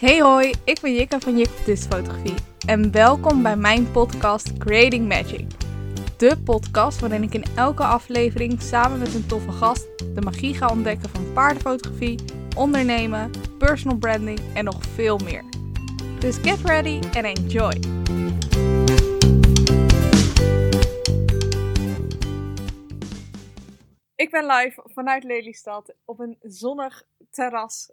Hey hoi, ik ben Jikka van Jik Fotografie en welkom bij mijn podcast Creating Magic. De podcast waarin ik in elke aflevering samen met een toffe gast de magie ga ontdekken van paardenfotografie, ondernemen, personal branding en nog veel meer. Dus get ready and enjoy! Ik ben live vanuit Lelystad op een zonnig terras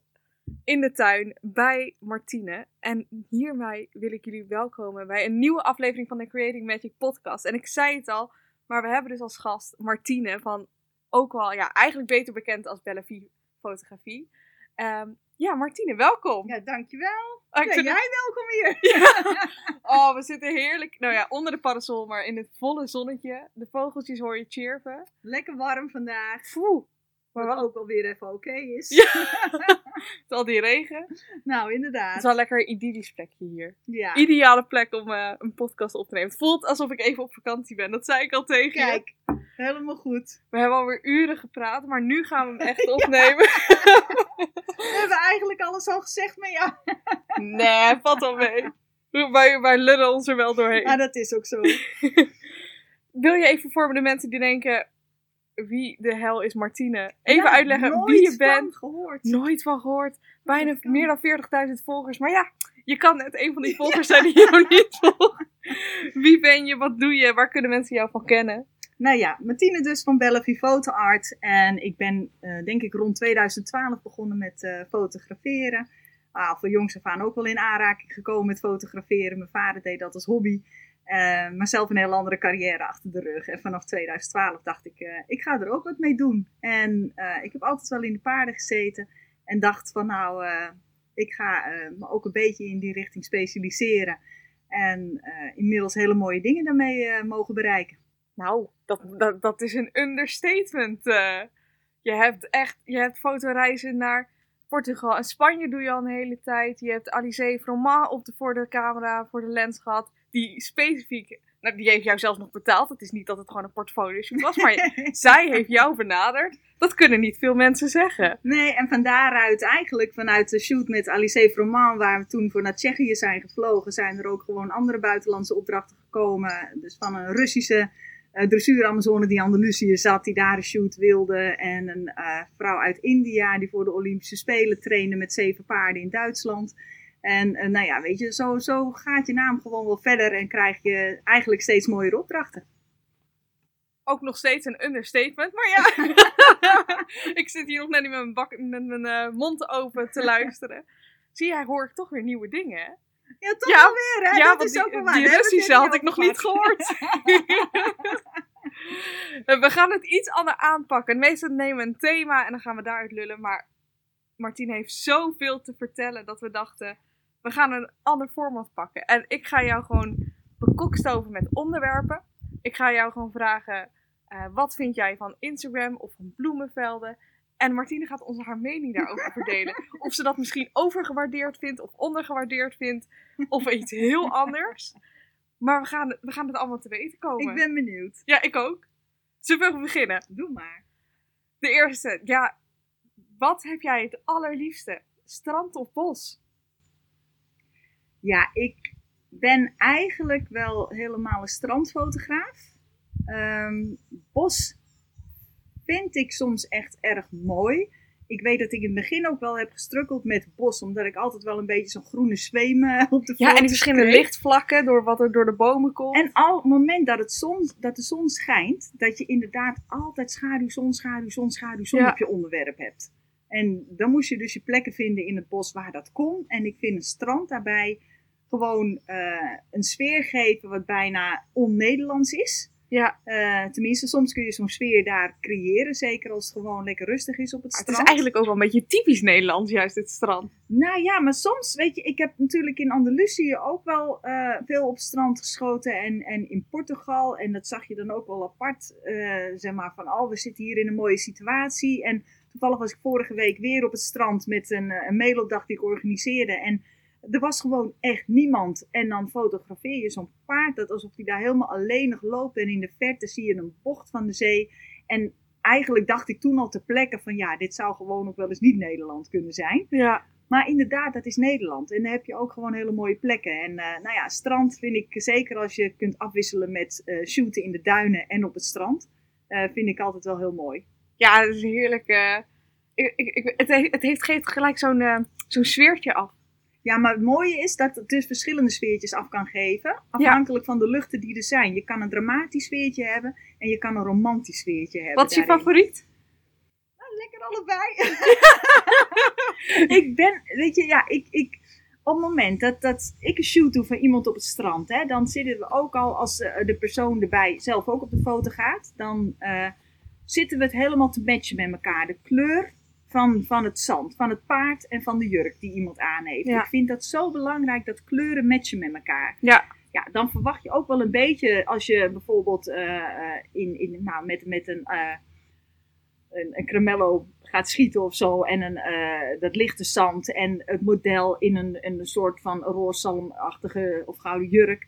in de tuin bij Martine. En hiermee wil ik jullie welkomen bij een nieuwe aflevering van de Creating Magic podcast. En ik zei het al, maar we hebben dus als gast Martine van ook wel, ja, eigenlijk beter bekend als Bellevue Fotografie. Ehm, ja, Martine, welkom. Ja, dankjewel. Ah, ik Ja, vind jij welkom hier. Oh, we zitten heerlijk, nou ja, onder de parasol, maar in het volle zonnetje. De vogeltjes hoor je chirpen. Lekker warm vandaag. Poeh, maar Wat wel ook alweer even oké is. Ja. met al die regen. Het Nou, is inderdaad. wel een lekker idyllisch plekje hier. Ja. Ideale plek om eh, een podcast op te nemen. Het voelt alsof ik even op vakantie ben. Dat zei ik al tegen je. Kijk, helemaal goed. We hebben alweer uren gepraat, maar nu gaan we hem echt opnemen. We hebben eigenlijk alles al gezegd, maar ja. nee, valt wel mee. Wij, wij lullen ons er wel doorheen. Maar dat is ook zo. Wil je even voor de mensen die denken... Wie de hel is Martine? Even Ja, uitleggen wie je van bent. gehoord. Nooit van gehoord. Bijna meer dan 40.000 volgers. Maar ja, je kan net een van die volgers zijn die jou niet volgen. Wie ben je? Wat doe je? Waar kunnen mensen jou van kennen? Nou ja, Martine dus van Bellevue Photo Art. En ik ben eh, denk ik rond 2012 begonnen met eh, fotograferen. Ah, van jongs af aan ook wel in aanraking gekomen met fotograferen. Mijn vader deed dat als hobby. Eh, maar zelf een heel andere carrière achter de rug. En vanaf 2012 dacht ik, eh, ik ga er ook wat mee doen. En eh, ik heb altijd wel in de paarden gezeten. En dacht van nou, ik ga me ook een beetje in die richting specialiseren. En inmiddels hele mooie dingen daarmee mogen bereiken. Nou, dat, dat, dat is een understatement. je hebt echt, je hebt fotoreizen naar Portugal en Spanje doe je al een hele tijd. Je hebt Alice Froment op de, voor de camera, voor de lens gehad. Die specifiek, nou, die heeft jou zelfs nog betaald. Het is niet dat het gewoon een portfolio shoot was, maar zij heeft jou benaderd. Dat kunnen niet veel mensen zeggen. Nee, en van daaruit eigenlijk vanuit de shoot met Alice Froman, waar we toen voor naar Tsjechië zijn gevlogen, zijn er ook gewoon andere buitenlandse opdrachten gekomen. Dus van een Russische eh dressuur-Amazone die Andalusië zat, die daar een shoot wilde. En een eh, vrouw uit India die voor de Olympische Spelen trainde met zeven paarden in Duitsland. En eh, nou ja, weet je, zo, zo gaat je naam gewoon wel verder en krijg je eigenlijk steeds mooiere opdrachten. Ook nog steeds een understatement, maar ja. ik zit hier nog net met mijn, bak, met mijn eh, mond open te luisteren. Zie jij, hoor ik toch weer nieuwe dingen, hè? Ja, toch Ja, weer, hè? ja, dat want is die, ook wel waar. die Russische had ik nog niet gehoord. we gaan het iets anders aanpakken. Meestal nemen we een thema en dan gaan we daaruit lullen. Maar Martine heeft zoveel te vertellen dat we dachten, we gaan een ander format pakken. En ik ga jou gewoon bekokstoven met onderwerpen. Ik ga jou gewoon vragen, eh, wat vind jij van Instagram of van bloemenvelden? En Martine gaat ons haar mening daarover verdelen. Of ze dat misschien overgewaardeerd vindt of ondergewaardeerd vindt. Of iets heel anders. Maar we gaan, we gaan het allemaal te weten komen. Ik ben benieuwd. Ja, ik ook. Zullen we beginnen? Doe maar. De eerste. Ja, wat heb jij het allerliefste? Strand of bos? Ja, ik ben eigenlijk wel helemaal een strandfotograaf. Ehm, bos vind ik soms echt erg mooi. Ik weet dat ik in het begin ook wel heb gestrukkeld met bos, omdat ik altijd wel een beetje zo'n groene zweem eh, op de Ja, en die verschillende kreeg. lichtvlakken door wat er door de bomen komt. En al het moment dat, het zon, dat de zon schijnt, dat je inderdaad altijd schaduw, zon, schaduw, zon, schaduw, zon Ja. op je onderwerp hebt. En dan moest je dus je plekken vinden in het bos waar dat kon. En ik vind een strand daarbij gewoon eh, een sfeer geven wat bijna on-Nederlands is. ja, Eh, tenminste, soms kun je zo'n sfeer daar creëren, zeker als het gewoon lekker rustig is op het het strand. is eigenlijk ook wel een beetje typisch Nederlands, juist dit strand. Nou ja, maar soms, weet je, ik heb natuurlijk in Andalusië ook wel eh, veel op het strand geschoten en, en in Portugal. En dat zag je dan ook wel apart, zeg maar, van oh, we zitten hier in een mooie situatie. En toevallig was ik vorige week weer op het strand met een, eh, een mailopdag die ik organiseerde. En er was gewoon echt niemand. En dan fotografeer je zo'n paard, dat alsof hij daar helemaal alleen nog loopt. En in de verte zie je een bocht van de zee. En eigenlijk dacht ik toen al ter plekke van ja, dit zou gewoon ook wel eens niet Nederland kunnen zijn. Ja, Maar inderdaad, dat is Nederland. En dan heb je ook gewoon hele mooie plekken. En eh, nou ja, strand vind ik zeker als je kunt afwisselen met eh, shooten in de duinen en op het strand. vind ik altijd wel heel mooi. Ja, het is heerlijk. eh, ik, ik, het, he- het heeft geeft gelijk zo'n eh, zo'n sfeertje af. Ja, maar het mooie is dat het dus verschillende sfeertjes af kan geven. Afhankelijk van de luchten die er zijn. Je kan een dramatisch sfeertje hebben en je kan een romantisch sfeertje hebben. Wat is je daarin. favoriet? Lekker allebei. ik ben, weet je, ja, ik, ik, op het moment dat, dat ik een shoot doe van iemand op het strand, hè, dan zitten we ook al, als eh, de persoon erbij zelf ook op de foto gaat, dan zitten we het helemaal te matchen met elkaar. De kleur van, van het zand, van het paard en van de jurk die iemand aan heeft. Ja. Ik vind dat zo belangrijk dat kleuren matchen met elkaar. Ja. Ja, dan verwacht je ook wel een beetje als je bijvoorbeeld eh, eh, in, in, nou, met, met een, eh, een, een cremello gaat schieten of zo en een, dat lichte zand en het model in een, een soort van roorsalmachtige of gouden jurk.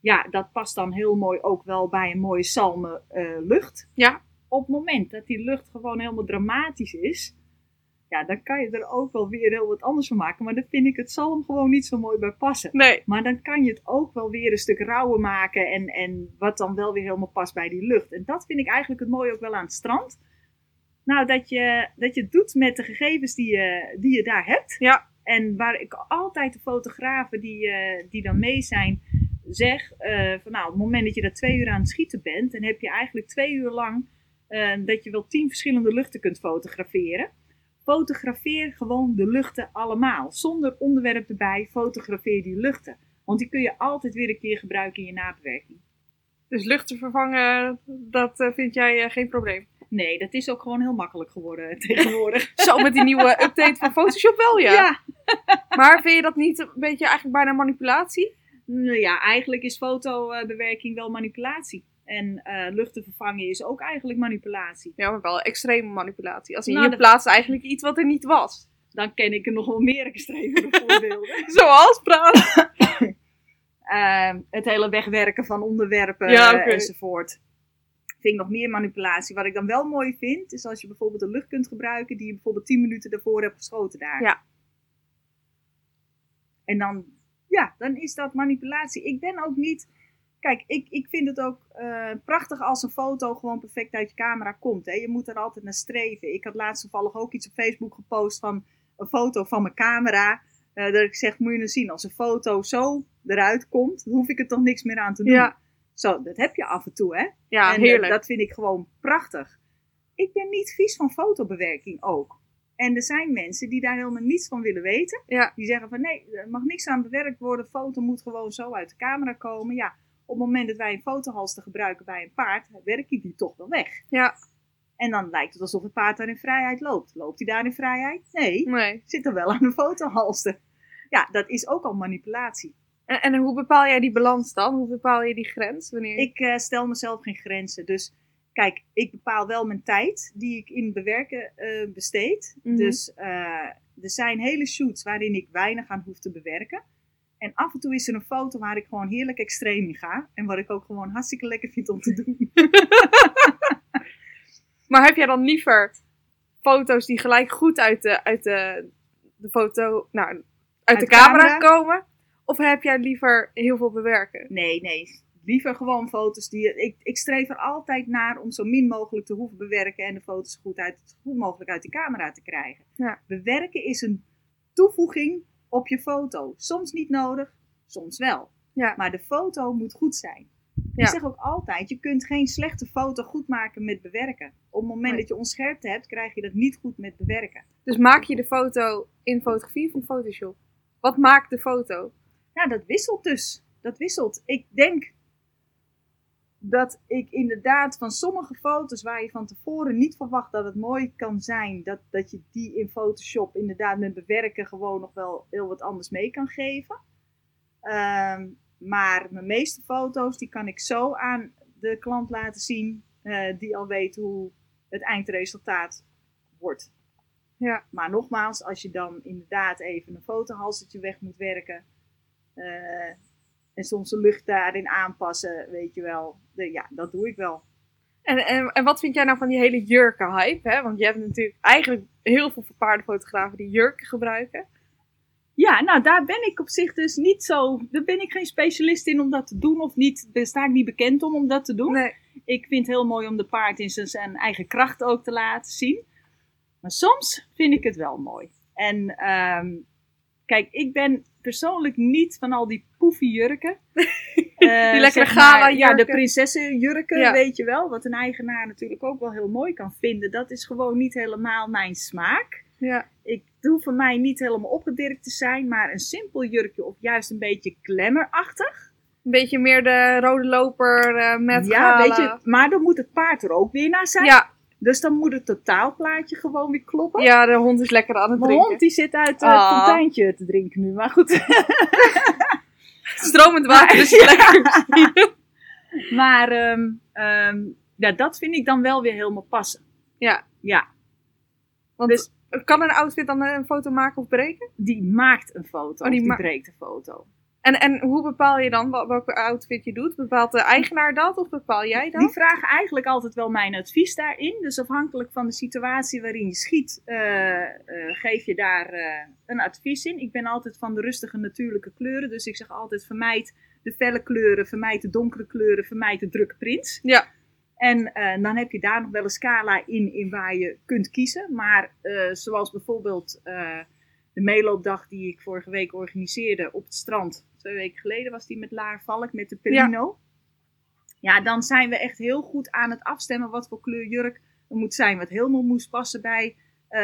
Ja, dat past dan heel mooi ook wel bij een mooie salme lucht. Ja. Op het moment dat die lucht gewoon helemaal dramatisch is, ja, dan kan je er ook wel weer heel wat anders van maken. Maar dan vind ik het zalm gewoon niet zo mooi bij passen. Nee. Maar dan kan je het ook wel weer een stuk rauwer maken. En, en wat dan wel weer helemaal past bij die lucht. En dat vind ik eigenlijk het mooie ook wel aan het strand. Nou, dat je, dat je het doet met de gegevens die je, die je daar hebt. Ja. En waar ik altijd de fotografen die, eh, die dan mee zijn zeg. eh, van nou, op het moment dat je daar twee uur aan het schieten bent. Dan heb je eigenlijk twee uur lang eh, dat je wel tien verschillende luchten kunt fotograferen. Fotografeer gewoon de luchten allemaal. Zonder onderwerp erbij, fotografeer die luchten. Want die kun je altijd weer een keer gebruiken in je nabewerking. Dus luchten vervangen, dat eh, vind jij eh, geen probleem. Nee, dat is ook gewoon heel makkelijk geworden tegenwoordig. Zo met die nieuwe update van Photoshop wel, ja. ja. Maar vind je dat niet een beetje eigenlijk bijna manipulatie? Nou ja, eigenlijk is fotobewerking wel manipulatie. En eh, luchten vervangen is ook eigenlijk manipulatie. Ja, maar wel extreme manipulatie. Als in Nou, je dat- plaatst eigenlijk iets wat er niet was. Dan ken ik er nog wel meer extreme voorbeelden. Zoals praten. Ehm, het hele wegwerken van onderwerpen Ja, oké. enzovoort. Vind ik nog meer manipulatie. Wat ik dan wel mooi vind, is als je bijvoorbeeld een lucht kunt gebruiken die je bijvoorbeeld 10 minuten daarvoor hebt geschoten daar. Ja. En dan, ja, dan is dat manipulatie. Ik ben ook niet. Kijk, ik, ik vind het ook eh, prachtig als een foto gewoon perfect uit je camera komt. Hè. Je moet er altijd naar streven. Ik had laatst toevallig ook iets op Facebook gepost van een foto van mijn camera. eh, dat ik zeg, moet je nou zien, als een foto zo eruit komt, hoef ik er toch niks meer aan te doen. Ja, Zo, dat heb je af en toe, hè? ja en heerlijk. Dat, dat vind ik gewoon prachtig. Ik ben niet vies van fotobewerking ook. En er zijn mensen die daar helemaal niets van willen weten. Ja. Die zeggen van nee, er mag niks aan bewerkt worden. Foto moet gewoon zo uit de camera komen. Ja, op het moment dat wij een fotohalster gebruiken bij een paard, werk ik die toch wel weg. Ja, En dan lijkt het alsof het paard daar in vrijheid loopt. Loopt hij daar in vrijheid? Nee, nee. zit er wel aan een fotohalster. Ja, dat is ook al manipulatie. En, en hoe bepaal jij die balans dan? Hoe bepaal je die grens? Wanneer... Ik eh, stel mezelf geen grenzen. Dus kijk, ik bepaal wel mijn tijd die ik in bewerken eh, besteed. Mhm. Dus eh, er zijn hele shoots waarin ik weinig aan hoef te bewerken. En af en toe is er een foto waar ik gewoon heerlijk extreem in ga. En wat ik ook gewoon hartstikke lekker vind om te doen. Maar heb jij dan liever foto's die gelijk goed uit de, uit de, de foto, nou, uit, Uit de de camera, camera? komen? Of heb jij liever heel veel bewerken? Nee, nee. Liever gewoon foto's die. Ik, ik streef er altijd naar om zo min mogelijk te hoeven bewerken en de foto's goed, uit, goed mogelijk uit de camera te krijgen. Ja. Bewerken is een toevoeging op je foto. Soms niet nodig, soms wel. Ja. Maar de foto moet goed zijn. Ja. Ik zeg ook altijd: je kunt geen slechte foto goed maken met bewerken. Op het moment Nee. dat je onscherpte hebt, krijg je dat niet goed met bewerken. Dus maak je de foto in fotografie of in Photoshop? Wat maakt de foto? Ja, dat wisselt dus. Dat wisselt. Ik denk dat ik inderdaad van sommige foto's waar je van tevoren niet verwacht dat het mooi kan zijn, dat, dat je die in Photoshop inderdaad met bewerken gewoon nog wel heel wat anders mee kan geven. Ehm, maar mijn meeste foto's die kan ik zo aan de klant laten zien, eh, die al weet hoe het eindresultaat wordt. Ja. Maar nogmaals, als je dan inderdaad even een fotohalsertje weg moet werken. eh, en soms de lucht daarin aanpassen, weet je wel. De, ja, dat doe ik wel. En, en, en wat vind jij nou van die hele jurken-hype? Hè? Want je hebt natuurlijk eigenlijk heel veel paardenfotografen die jurken gebruiken. Ja, nou daar ben ik op zich dus niet zo. Daar ben ik geen specialist in om dat te doen. Of niet, daar sta ik niet bekend om om dat te doen. Nee. Ik vind het heel mooi om de paard in zijn, zijn eigen kracht ook te laten zien. Maar soms vind ik het wel mooi. En ehm, kijk, ik ben persoonlijk niet van al die poefie jurken. Eh, Die lekkere gala Ja, de jurken. prinsessenjurken, Ja. weet je wel. Wat een eigenaar natuurlijk ook wel heel mooi kan vinden. Dat is gewoon niet helemaal mijn smaak. Ja. Ik doe voor mij niet helemaal opgedirkt te zijn, maar een simpel jurkje of juist een beetje glamourachtig. Een beetje meer de rode loper eh, met ja, gala. weet je, maar dan moet het paard er ook weer naar zijn. Ja, Dus dan moet het totaalplaatje gewoon weer kloppen. ja, de hond is lekker aan het Mijn drinken. hond die zit uit eh, Ah. het fonteintje te drinken nu, maar goed. Stromend water is lekker. maar ehm, ehm, ja, dat vind ik dan wel weer helemaal passen. ja, Ja, want Dus- kan een outfit dan een foto maken of breken? die maakt een foto, Oh, of die ma- breekt een foto. En, en hoe bepaal je dan wel- welke outfit je doet? Bepaalt de eigenaar dat of bepaal jij dat? Die vragen eigenlijk altijd wel mijn advies daarin. Dus afhankelijk van de situatie waarin je schiet, eh, eh, geef je daar eh, een advies in. Ik ben altijd van de rustige natuurlijke kleuren. Dus ik zeg altijd vermijd de felle kleuren, vermijd de donkere kleuren, vermijd de drukke prints. Ja. En dan heb je daar nog wel een scala in, in waar je kunt kiezen. Maar zoals bijvoorbeeld de meeloopdag die ik vorige week organiseerde op het strand. Twee weken geleden was die met Laar Valk met de Perino. Ja. dan zijn we echt heel goed aan het afstemmen wat voor kleur jurk er moet zijn. Wat helemaal moest passen bij eh,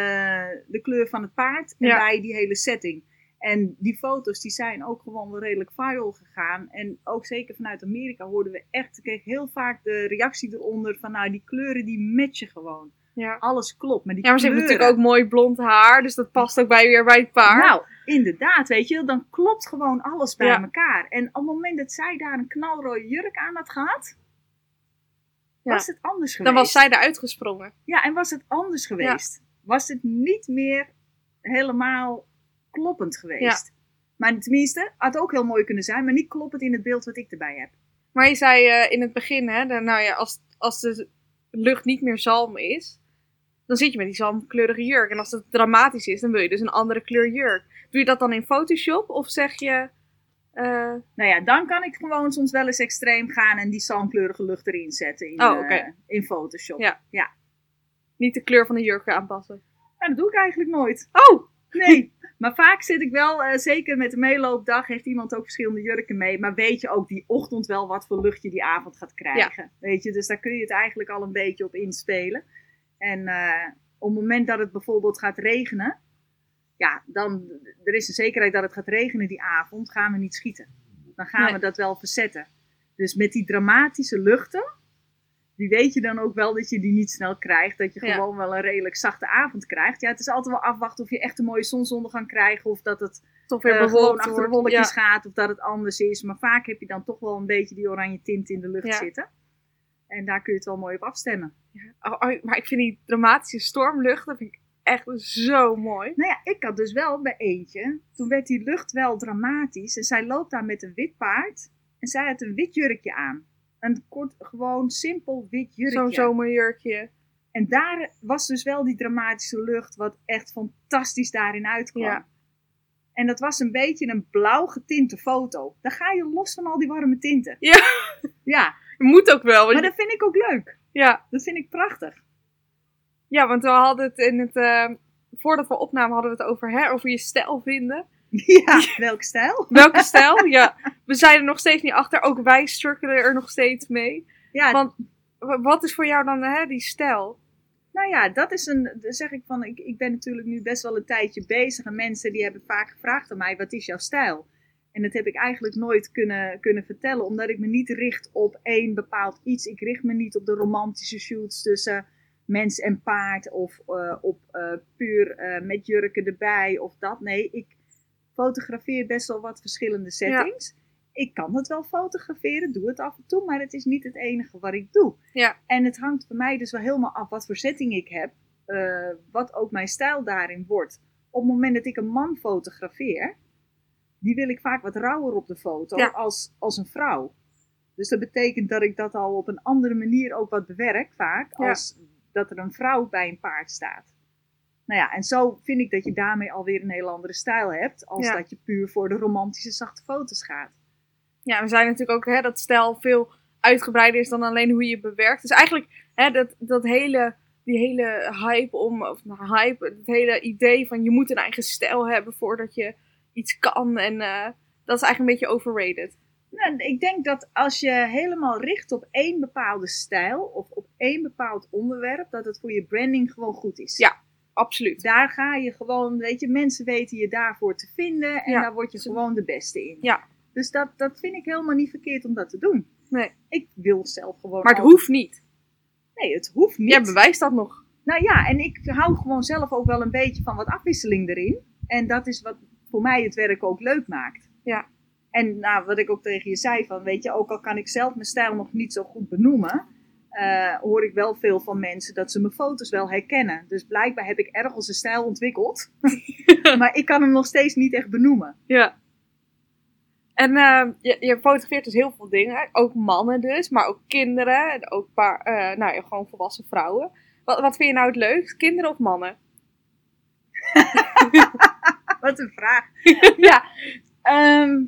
de kleur van het paard en Ja. bij die hele setting. En die foto's die zijn ook gewoon wel redelijk viral gegaan. En ook zeker vanuit Amerika hoorden we echt, ik kreeg heel vaak de reactie eronder van nou die kleuren die matchen gewoon. Ja. Alles klopt. Maar die Ja, maar ze heeft natuurlijk ook mooi blond haar, dus dat past ook bij, weer bij het paar. Nou, inderdaad, weet je, dan klopt gewoon alles bij Ja. elkaar. En op het moment dat zij daar een knalrode jurk aan had gehad, Ja. was het anders geweest. dan was zij eruit gesprongen. Ja, en was het anders geweest. Was het niet meer helemaal kloppend geweest. Maar tenminste, had ook heel mooi kunnen zijn, maar niet kloppend in het beeld wat ik erbij heb. Maar je zei eh, in het begin, hè, de- nou ja, als, als de lucht niet meer zalm is, dan zit je met die zalmkleurige jurk. En als het dramatisch is, dan wil je dus een andere kleur jurk. Doe je dat dan in Photoshop of zeg je... eh, Nou ja, dan kan ik gewoon soms wel eens extreem gaan en die zalmkleurige lucht erin zetten in, Oh, eh, in Photoshop. Ja. ja. niet de kleur van de jurk aanpassen? Nou, dat doe ik eigenlijk nooit. Oh! Nee, maar vaak zit ik wel, eh, zeker met de meeloopdag, heeft iemand ook verschillende jurken mee. Maar weet je ook die ochtend wel wat voor lucht je die avond gaat krijgen. Weet je, dus daar kun je het eigenlijk al een beetje op inspelen. En eh, op het moment dat het bijvoorbeeld gaat regenen, ja, dan, er is een zekerheid dat het gaat regenen die avond, gaan we niet schieten. Dan gaan Nee. we dat wel verzetten. Dus met die dramatische luchten, die weet je dan ook wel dat je die niet snel krijgt. Dat je Ja. gewoon wel een redelijk zachte avond krijgt. Ja, het is altijd wel afwachten of je echt een mooie zonsondergang krijgt. Of dat het Toch weer eh, gewoon achter de wolkjes Ja. gaat. Of dat het anders is. Maar vaak heb je dan toch wel een beetje die oranje tint in de lucht Ja. zitten. En daar kun je het wel mooi op afstemmen. Oh, oh, maar ik vind die dramatische stormlucht, dat vind ik echt zo mooi. Nou ja, ik had dus wel bij eentje. Toen werd die lucht wel dramatisch. En zij loopt daar met een wit paard. En zij had een wit jurkje aan. Een kort, gewoon simpel wit jurkje. Zo'n zomerjurkje. En daar was dus wel die dramatische lucht, wat echt fantastisch daarin uitkwam. Ja. En dat was een beetje een blauw getinte foto. Dan ga je los van al die warme tinten. Ja. Ja, Moet ook wel. maar je- dat vind ik ook leuk. ja. Dat vind ik prachtig. ja, want we hadden het in het... eh, voordat we opnamen hadden we het over, hè, over je stijl vinden. Ja, welk stijl? Welke stijl? Ja. We zijn er nog steeds niet achter. Ook wij strukkelen er nog steeds mee. Ja, Want wat is voor jou dan hè, die stijl? nou ja, dat is een, dan zeg ik van, ik, ik ben natuurlijk nu best wel een tijdje bezig. En mensen die hebben vaak gevraagd aan mij, wat is jouw stijl? En dat heb ik eigenlijk nooit kunnen, kunnen vertellen, omdat ik me niet richt op één bepaald iets. Ik richt me niet op de romantische shoots tussen mens en paard of eh, op eh, puur eh, met jurken erbij of dat. Nee, ik fotografeer best wel wat verschillende settings. Ik kan het wel fotograferen, doe het af en toe, maar het is niet het enige wat ik doe. Ja. En het hangt bij mij dus wel helemaal af wat voor setting ik heb, wat ook mijn stijl daarin wordt. Op het moment dat ik een man fotografeer, die wil ik vaak wat rauwer op de foto Ja. als, als een vrouw. Dus dat betekent dat ik dat al op een andere manier ook wat bewerk vaak, Ja. als dat er een vrouw bij een paard staat. Nou ja, en zo vind ik dat je daarmee alweer een heel andere stijl hebt. Als Ja. dat je puur voor de romantische, zachte foto's gaat. Ja, we zijn natuurlijk ook hè, dat stijl veel uitgebreider is dan alleen hoe je bewerkt. Dus eigenlijk hè, dat, dat hele, die hele hype om, of nou, hype, het hele idee van je moet een eigen stijl hebben voordat je iets kan. En eh, dat is eigenlijk een beetje overrated. Nou, ik denk dat als je helemaal richt op één bepaalde stijl of op één bepaald onderwerp, dat het voor je branding gewoon goed is. Ja. Absoluut. Daar ga je gewoon, weet je, mensen weten je daarvoor te vinden en Ja. daar word je gewoon de beste in. Ja. Dus dat, dat vind ik helemaal niet verkeerd om dat te doen. Nee. Ik wil zelf gewoon. Maar het altijd- hoeft niet. Nee, het hoeft niet. Jij bewijst dat nog. Nou ja, en ik hou gewoon zelf ook wel een beetje van wat afwisseling erin. En dat is wat voor mij het werk ook leuk maakt. Ja. En nou, wat ik ook tegen je zei, van weet je, ook al kan ik zelf mijn stijl nog niet zo goed benoemen, eh, hoor ik wel veel van mensen dat ze mijn foto's wel herkennen. Dus blijkbaar heb ik ergens een stijl ontwikkeld, maar ik kan hem nog steeds niet echt benoemen. Ja. En eh, je, je fotografeert dus heel veel dingen. Ook mannen dus, maar ook kinderen. En ook paar, eh, nou ja, gewoon volwassen vrouwen. Wat, wat vind je nou het leukst? Kinderen of mannen? Wat een vraag. ja. Ehm,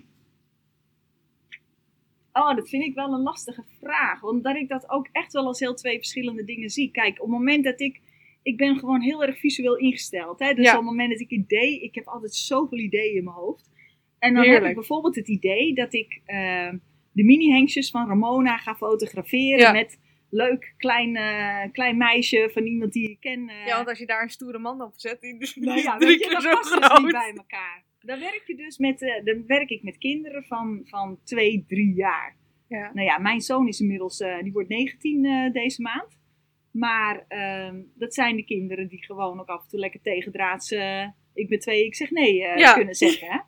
oh, dat vind ik wel een lastige vraag. Omdat ik dat ook echt wel als heel twee verschillende dingen zie. Kijk, op het moment dat ik... Ik ben gewoon heel erg visueel ingesteld. Hè? Dus Ja. op het moment dat ik idee... Ik heb altijd zoveel ideeën in mijn hoofd. En dan heb ik bijvoorbeeld het idee dat ik ehm, de mini-hengsjes van Ramona ga fotograferen. Ja. Met leuk klein, eh, klein meisje van iemand die ik ken. eh, ja, want als je daar een stoere man op zet, die die nou ja, drie weet je, dat dus groot. niet bij elkaar. Dan werk, je dus met, eh, dan werk ik met kinderen van, van 2, 3 jaar. Ja. Nou ja, mijn zoon is inmiddels, die wordt 19 eh, deze maand. Maar ehm, dat zijn de kinderen die gewoon ook af en toe lekker tegendraads, ik ben twee, ik zeg nee, Ja. kunnen zeggen. Hè?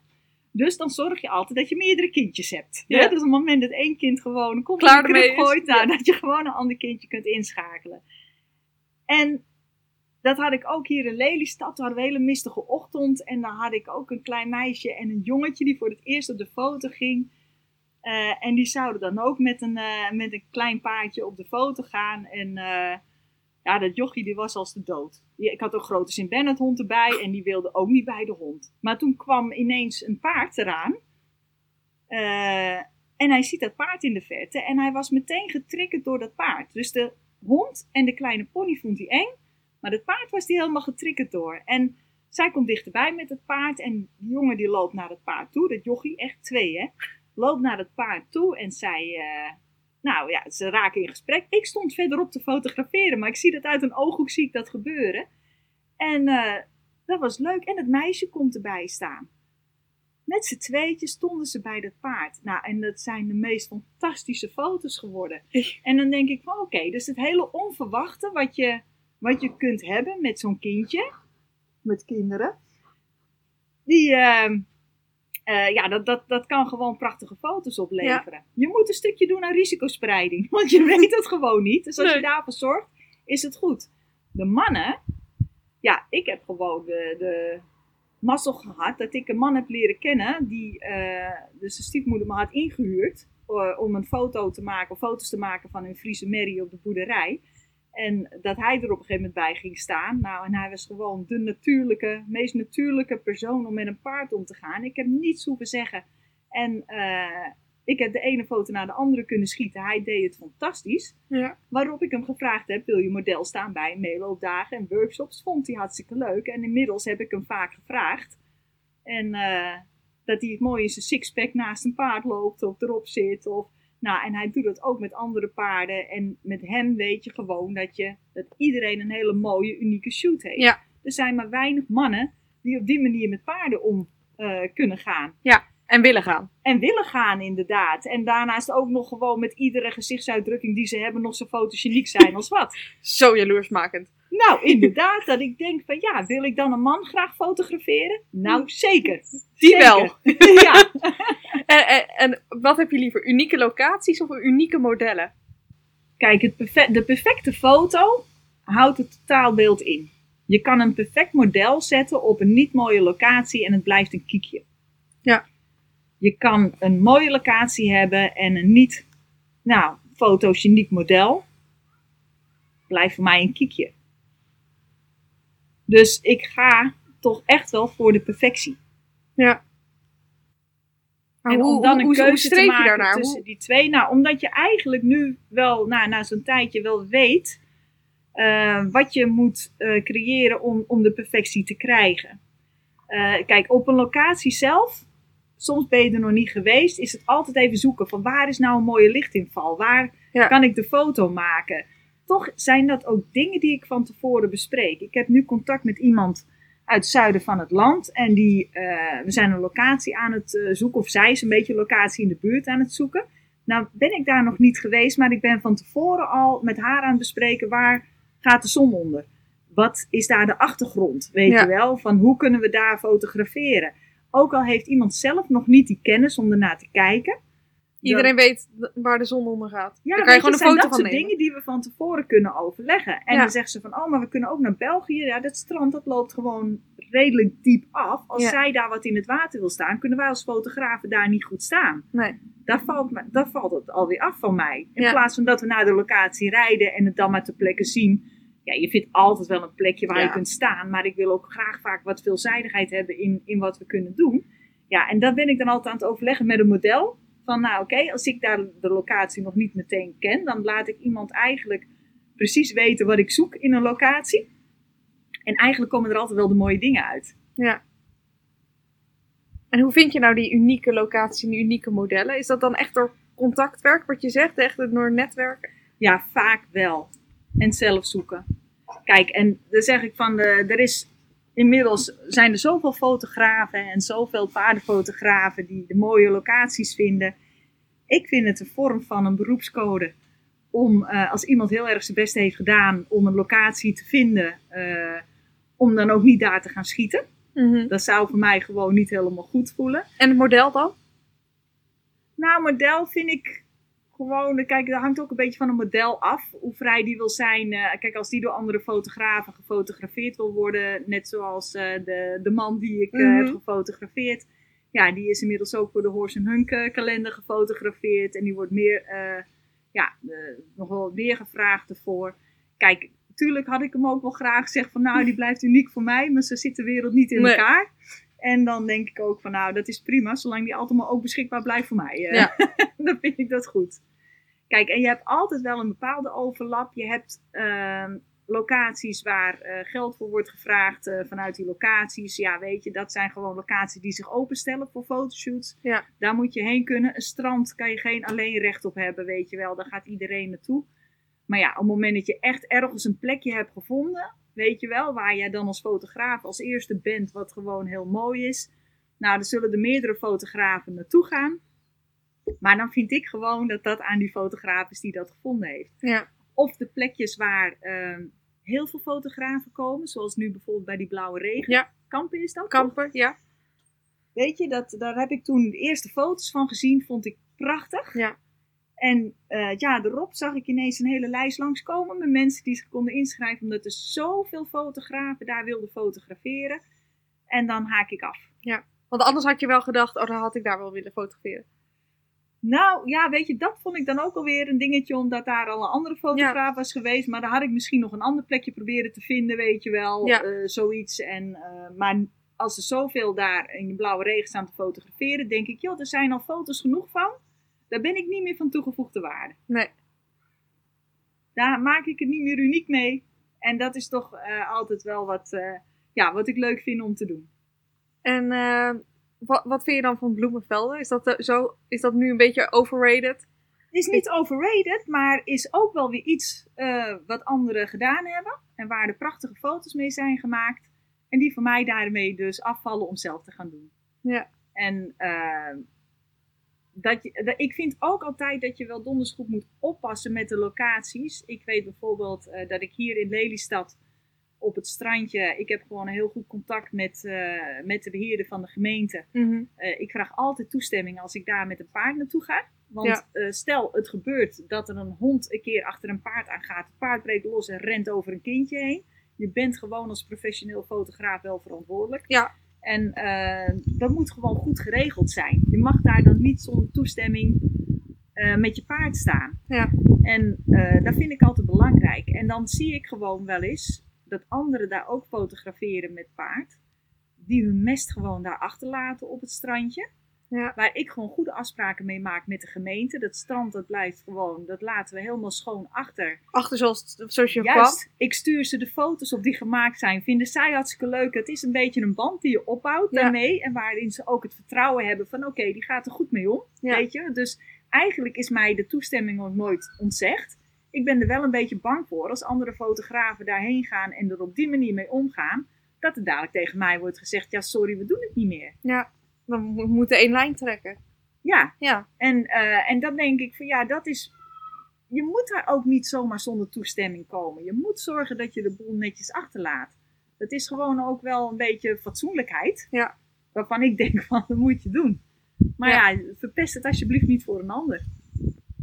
Dus dan zorg je altijd dat je meerdere kindjes hebt. Ja. Hè? Dus op het moment dat één kind gewoon komt Klaar in is. gooit, nou, Ja. dat je gewoon een ander kindje kunt inschakelen. En dat had ik ook hier in Lelystad. Toen hadden we een hele mistige ochtend. En dan had ik ook een klein meisje en een jongetje die voor het eerst op de foto ging. Eh, en die zouden dan ook met een, eh, met een klein paardje op de foto gaan. En eh, ja, dat jochie die was als de dood. Ik had een grote Sint Bernard hond erbij en die wilde ook niet bij de hond. Maar toen kwam ineens een paard eraan. Eh, en hij ziet dat paard in de verte en hij was meteen getriggerd door dat paard. Dus de hond en de kleine pony vond hij eng. Maar het paard was die helemaal getriggerd door. En zij komt dichterbij met het paard. En die jongen die loopt naar het paard toe. Dat jochie, echt twee hè. Loopt naar het paard toe en zij... eh, nou ja, ze raken in gesprek. Ik stond verderop te fotograferen. Maar ik zie dat uit een ooghoek zie ik dat gebeuren. En eh, dat was leuk. En het meisje komt erbij staan. Met z'n tweetjes stonden ze bij dat paard. Nou, en dat zijn de meest fantastische foto's geworden. En dan denk ik van oké, dus het hele onverwachte wat je, wat je kunt hebben met zo'n kindje, met kinderen, die, ehm, eh, ja, dat, dat, dat kan gewoon prachtige foto's opleveren. Je moet een stukje doen aan risicospreiding, want je weet het gewoon niet. Dus als je Nee. daarvoor zorgt, is het goed. De mannen, ja, ik heb gewoon de, de mazzel gehad dat ik een man heb leren kennen die, eh, dus de stiefmoeder me had ingehuurd eh, om een foto te maken, foto's te maken van een Friese merrie op de boerderij. En dat hij er op een gegeven moment bij ging staan. Nou, en hij was gewoon de natuurlijke, meest natuurlijke persoon om met een paard om te gaan. Ik heb niets hoeven zeggen. En eh, ik heb de ene foto naar de andere kunnen schieten. Hij deed het fantastisch. Ja. Waarop ik hem gevraagd heb, wil je model staan bij meeloopdagen en workshops? Vond hij hartstikke leuk. En inmiddels heb ik hem vaak gevraagd. En eh, dat hij het mooi in zijn sixpack naast een paard loopt of erop zit. Of, nou, en hij doet dat ook met andere paarden. En met hem weet je gewoon dat, je, dat iedereen een hele mooie, unieke shoot heeft. Ja. Er zijn maar weinig mannen die op die manier met paarden om eh, kunnen gaan. En willen gaan. En willen gaan, inderdaad. En daarnaast ook nog gewoon met iedere gezichtsuitdrukking die ze hebben, nog zo fotogeniek zijn als wat. Zo jaloersmakend. Nou, inderdaad, dat ik denk van ja, wil ik dan een man graag fotograferen? Nou, zeker. Die Zeker. wel. ja. En, en, en wat heb je liever? Unieke locaties of unieke modellen? Kijk, het de perfecte foto houdt het totaalbeeld in. Je kan een perfect model zetten op een niet mooie locatie en het blijft een kiekje. Ja. Je kan een mooie locatie hebben en een niet, nou, fotogeniek model. Blijft voor mij een kiekje. Dus ik ga toch echt wel voor de perfectie. Ja. Maar en hoe, om dan hoe, een keuze te maken tussen Hoe- die twee. Nou, omdat je eigenlijk nu wel, nou, na zo'n tijdje wel weet eh, wat je moet eh, creëren om, om de perfectie te krijgen. Eh, kijk, op een locatie zelf, soms ben je er nog niet geweest, is het altijd even zoeken van waar is nou een mooie lichtinval? Waar Ja. kan ik de foto maken? Toch zijn dat ook dingen die ik van tevoren bespreek. Ik heb nu contact met iemand uit het zuiden van het land. En die, eh, we zijn een locatie aan het eh, zoeken, of zij is een beetje een locatie in de buurt aan het zoeken. Nou ben ik daar nog niet geweest, maar ik ben van tevoren al met haar aan het bespreken waar gaat de zon onder. Wat is daar de achtergrond? Weet Ja. je wel, van hoe kunnen we daar fotograferen? Ook al heeft iemand zelf nog niet die kennis om ernaar te kijken. Iedereen weet waar de zon onder gaat. Ja, Daar kan je gewoon een zijn foto dat van soort nemen. dingen die we van tevoren kunnen overleggen. En Ja. dan zegt ze van, oh, maar we kunnen ook naar België. Ja, dat strand dat loopt gewoon redelijk diep af. Als Ja. zij daar wat in het water wil staan, kunnen wij als fotografen daar niet goed staan. Nee. Daar valt, me- daar valt het alweer af van mij. In Ja. plaats van dat we naar de locatie rijden en het dan maar ter plekke zien. Ja, je vindt altijd wel een plekje waar Ja. je kunt staan. Maar ik wil ook graag vaak wat veelzijdigheid hebben in, in wat we kunnen doen. Ja, en dat ben ik dan altijd aan het overleggen met een model. Van nou oké, als ik daar de locatie nog niet meteen ken, dan laat ik iemand eigenlijk precies weten wat ik zoek in een locatie. En eigenlijk komen er altijd wel de mooie dingen uit. Ja. En hoe vind je nou die unieke locaties en die unieke modellen? Is dat dan echt door contactwerk, wat je zegt? Echt door netwerken? Ja, vaak wel. En zelf zoeken. Kijk, en dan zeg ik van, de, er is inmiddels zijn er zoveel fotografen en zoveel paardenfotografen die de mooie locaties vinden. Ik vind het een vorm van een beroepscode om, eh, als iemand heel erg zijn best heeft gedaan om een locatie te vinden, eh, om dan ook niet daar te gaan schieten. Dat zou voor mij gewoon niet helemaal goed voelen. En het model dan? Nou, model vind ik gewoon. Kijk, dat hangt ook een beetje van een model af. Hoe vrij die wil zijn. Eh, kijk, als die door andere fotografen gefotografeerd wil worden. Net zoals eh, de, de man die ik eh, Mhm. heb gefotografeerd. Ja, die is inmiddels ook voor de Horse Hunk kalender gefotografeerd. En die wordt meer, ja, nog wel meer gevraagd ervoor. Kijk, natuurlijk had ik hem ook wel graag gezegd van nou, die blijft uniek voor mij. Maar zo zit de wereld niet in Nee. elkaar. En dan denk ik ook van nou, dat is prima. Zolang die altijd maar ook beschikbaar blijft voor mij. Ja. dan vind ik dat goed. Kijk, en je hebt altijd wel een bepaalde overlap. Je hebt ehm, locaties waar eh, geld voor wordt gevraagd eh, vanuit die locaties. Ja, weet je, dat zijn gewoon locaties die zich openstellen voor fotoshoots. Ja. Daar moet je heen kunnen. Een strand kan je geen alleen recht op hebben, weet je wel. Daar gaat iedereen naartoe. Maar ja, op het moment dat je echt ergens een plekje hebt gevonden, weet je wel, waar jij dan als fotograaf als eerste bent, wat gewoon heel mooi is. Nou, dan zullen er meerdere fotografen naartoe gaan. Maar dan vind ik gewoon dat dat aan die fotograaf is die dat gevonden heeft. Ja. Of de plekjes waar ehm, heel veel fotografen komen, zoals nu bijvoorbeeld bij die Blauwe Regen. Ja. Kampen is dat? toch? Kampen, ja. Weet je, dat, daar heb ik toen de eerste foto's van gezien, vond ik prachtig. Ja. En eh, ja, erop zag ik ineens een hele lijst langskomen met mensen die zich konden inschrijven, omdat er zoveel fotografen daar wilden fotograferen. En dan haak ik af. Want anders had je wel gedacht, oh, dan had ik daar wel willen fotograferen. Nou ja, weet je, dat vond ik dan ook alweer een dingetje, omdat daar al een andere fotograaf was geweest. Maar dan had ik misschien nog een ander plekje proberen te vinden, weet je wel. Ja. eh, zoiets. En, eh, maar als er zoveel daar in de blauwe regen staan te fotograferen, denk ik, joh, er zijn al foto's genoeg van. Daar ben ik niet meer van toegevoegde waarde. Nee. Daar maak ik het niet meer uniek mee. En dat is toch eh, altijd wel wat, ja, wat ik leuk vind om te doen. En wat, wat vind je dan van bloemenvelden? Is dat, eh, zo, is dat nu een beetje overrated? Is niet overrated, maar is ook wel weer iets eh, wat anderen gedaan hebben. En waar er prachtige foto's mee zijn gemaakt. En die voor mij daarmee dus afvallen om zelf te gaan doen. Ja. En eh, dat je, dat, ik vind ook altijd dat je wel donders goed moet oppassen met de locaties. Ik weet bijvoorbeeld dat ik hier in Lelystad op het strandje... Ik heb gewoon een heel goed contact met, eh, met de beheerder van de gemeente. Mhm. Eh, ik vraag altijd toestemming als ik daar met een paard naartoe ga. Want Ja. eh, stel het gebeurt dat er een hond een keer achter een paard aangaat. Het paard breekt los en rent over een kindje heen. Je bent gewoon als professioneel fotograaf wel verantwoordelijk. Ja. En dat moet gewoon goed geregeld zijn. Je mag daar dan niet zonder toestemming met je paard staan. Ja. En dat vind ik altijd belangrijk. En dan zie ik gewoon wel eens dat anderen daar ook fotograferen met paard. Die hun mest gewoon daar achterlaten op het strandje. Ja. Waar ik gewoon goede afspraken mee maak met de gemeente. Dat strand, dat blijft gewoon, dat laten we helemaal schoon achter. Achter zoals, zoals je kwam. Juist, ik stuur ze de foto's op die gemaakt zijn. Vinden zij hartstikke leuk. Het is een beetje een band die je opbouwt Ja. daarmee. En waarin ze ook het vertrouwen hebben van oké, die gaat er goed mee om. Ja. Weet je? Dus eigenlijk is mij de toestemming nog nooit ontzegd. Ik ben er wel een beetje bang voor als andere fotografen daarheen gaan en er op die manier mee omgaan. Dat er dadelijk tegen mij wordt gezegd, ja sorry, we doen het niet meer. Ja, we mo- moeten één lijn trekken. Ja, Ja, en, eh, en dan denk ik van ja, dat is. Je moet daar ook niet zomaar zonder toestemming komen. Je moet zorgen dat je de boel netjes achterlaat. Dat is gewoon ook wel een beetje fatsoenlijkheid. Ja. Waarvan ik denk van, dat moet je doen. Maar ja, verpest het alsjeblieft niet voor een ander.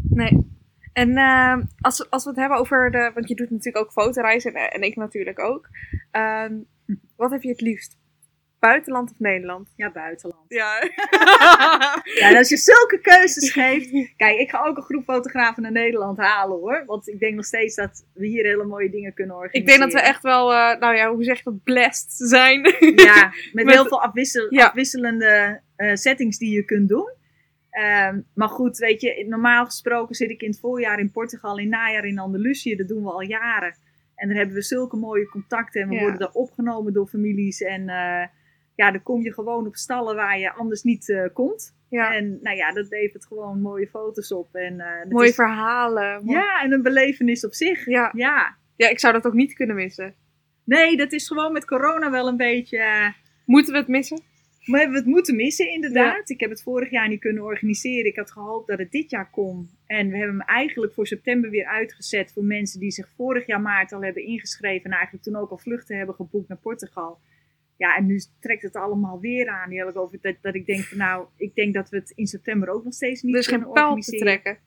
nee. En eh, als, we- als we het hebben over de... Want je doet natuurlijk ook fotoreizen en, en ik natuurlijk ook. Ehm, wat heb je het liefst? Buitenland of Nederland? Ja, buitenland. Ja. Ja, en als je zulke keuzes geeft. Kijk, ik ga ook een groep fotografen naar Nederland halen hoor. Want ik denk nog steeds dat we hier hele mooie dingen kunnen Ik organiseren. denk dat we echt wel, eh, nou ja, hoe zeg je dat, blessed zijn. Ja, met, Met- heel veel afwissel, Ja. afwisselende eh, settings die je kunt doen. Ehm, maar goed, weet je, normaal gesproken zit ik in het voorjaar in Portugal, in het najaar in Andalusië. Dat doen we al jaren. En daar hebben we zulke mooie contacten. En we Ja. worden daar opgenomen door families. En eh, ja, dan kom je gewoon op stallen waar je anders niet eh, komt. ja. En nou ja, dat levert gewoon mooie foto's op. En, eh, Mooie is- verhalen. Mooi- Ja, en een belevenis op zich. ja. Ja. Ja, ik zou dat ook niet kunnen missen. Nee, dat is gewoon met corona wel een beetje... Moeten we het missen? Maar hebben we het moeten missen, inderdaad. Ik heb het vorig jaar niet kunnen organiseren. Ik had gehoopt dat het dit jaar kon. En we hebben hem eigenlijk voor september weer uitgezet voor mensen die zich vorig jaar maart al hebben ingeschreven. En eigenlijk toen ook al vluchten hebben geboekt naar Portugal. Ja, en nu trekt het allemaal weer aan. Eerlijk over dat, dat ik denk van nou, ik denk dat we het in september ook nog steeds niet Er is kunnen geen te organiseren. trekken.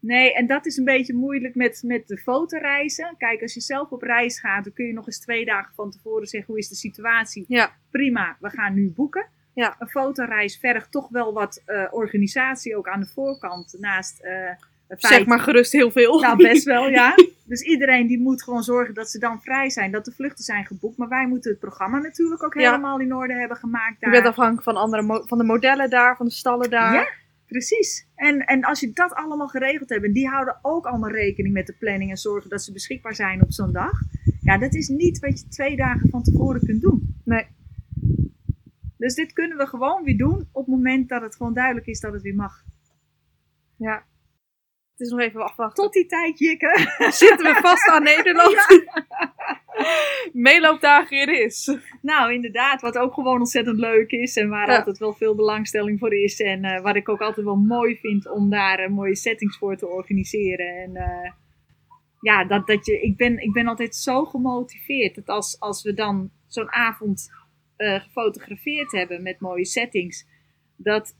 Nee, en dat is een beetje moeilijk met, met de fotoreizen. Kijk, als je zelf op reis gaat, dan kun je nog eens twee dagen van tevoren zeggen hoe is de situatie. Ja. Prima, we gaan nu boeken. Ja. Een fotoreis vergt toch wel wat eh, organisatie ook aan de voorkant. Naast eh het feit... Zeg maar gerust heel veel. Nou, best wel, ja. Dus iedereen die moet gewoon zorgen dat ze dan vrij zijn, dat de vluchten zijn geboekt. Maar wij moeten het programma natuurlijk ook Ja. helemaal in orde hebben gemaakt Je daar. bent afhankelijk van, andere van de modellen daar, van de stallen daar. Ja. Precies. En, en als je dat allemaal geregeld hebt, en die houden ook allemaal rekening met de planning en zorgen dat ze beschikbaar zijn op zo'n dag. Ja, dat is niet wat je twee dagen van tevoren kunt doen. Nee. Dus dit kunnen we gewoon weer doen op het moment dat het gewoon duidelijk is dat het weer mag. Ja. Het is nog even afwachten. Tot die tijd, Jikke. Zitten we vast aan Nederland? Meeloopdagen er is. Nou, inderdaad, wat ook gewoon ontzettend leuk is en waar Ja. altijd wel veel belangstelling voor is. En eh, wat ik ook altijd wel mooi vind om daar eh, mooie settings voor te organiseren. En eh, ja, dat, dat je, ik, ben, ik ben altijd zo gemotiveerd dat als, als we dan zo'n avond eh, gefotografeerd hebben met mooie settings, dat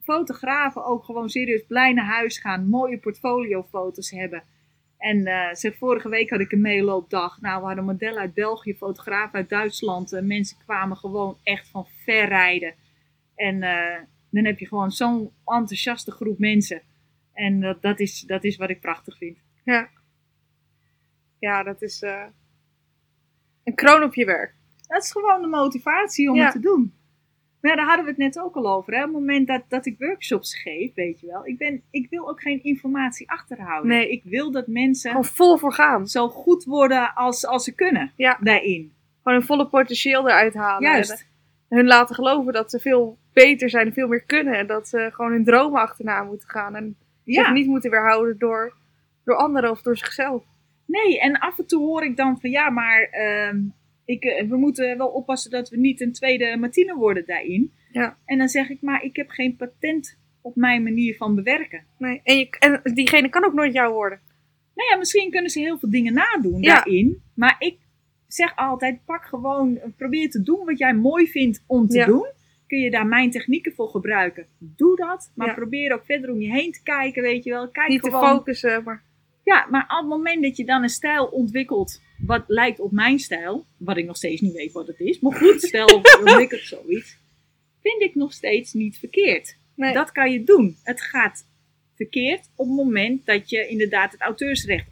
fotografen ook gewoon serieus blij naar huis gaan, mooie portfoliofoto's hebben. En zeg, vorige week had ik een meeloopdag. Nou, we hadden modellen uit België, fotografen uit Duitsland. Eh, mensen kwamen gewoon echt van ver rijden. En eh, dan heb je gewoon zo'n enthousiaste groep mensen. En dat, dat, is, dat is wat ik prachtig vind. Ja. Ja, dat is een kroon op je werk. Dat is gewoon de motivatie om Ja. het te doen. Maar ja, daar hadden we het net ook al over. Hè? Op het moment dat, dat ik workshops geef, weet je wel. Ik, ben, ik wil ook geen informatie achterhouden. Nee. Ik wil dat mensen Gewoon vol voor gaan. zo goed worden als, als ze kunnen Ja. daarin. Gewoon hun volle potentieel eruit halen. Juist. En hun laten geloven dat ze veel beter zijn en veel meer kunnen. En dat ze gewoon hun dromen achterna moeten gaan. En zich niet moeten weerhouden door, door anderen of door zichzelf. Nee, en af en toe hoor ik dan van ja, maar ehm, ik, eh, we moeten wel oppassen dat we niet een tweede Martine worden daarin. Ja. En dan zeg ik, maar ik heb geen patent op mijn manier van bewerken. Nee. En, je, en diegene kan ook nooit jou worden. Nou ja, misschien kunnen ze heel veel dingen nadoen Ja. daarin. Maar ik zeg altijd, pak gewoon, probeer te doen wat jij mooi vindt om te Ja. doen. Kun je daar mijn technieken voor gebruiken? Doe dat. Maar Ja. probeer ook verder om je heen te kijken, weet je wel. Kijk niet te gewoon. focussen, maar Ja, maar op het moment dat je dan een stijl ontwikkelt wat lijkt op mijn stijl, wat ik nog steeds niet weet wat het is, maar goed, stel je ontwikkelt zoiets, vind ik nog steeds niet verkeerd. nee. Dat kan je doen. Het gaat verkeerd op het moment dat je inderdaad het auteursrecht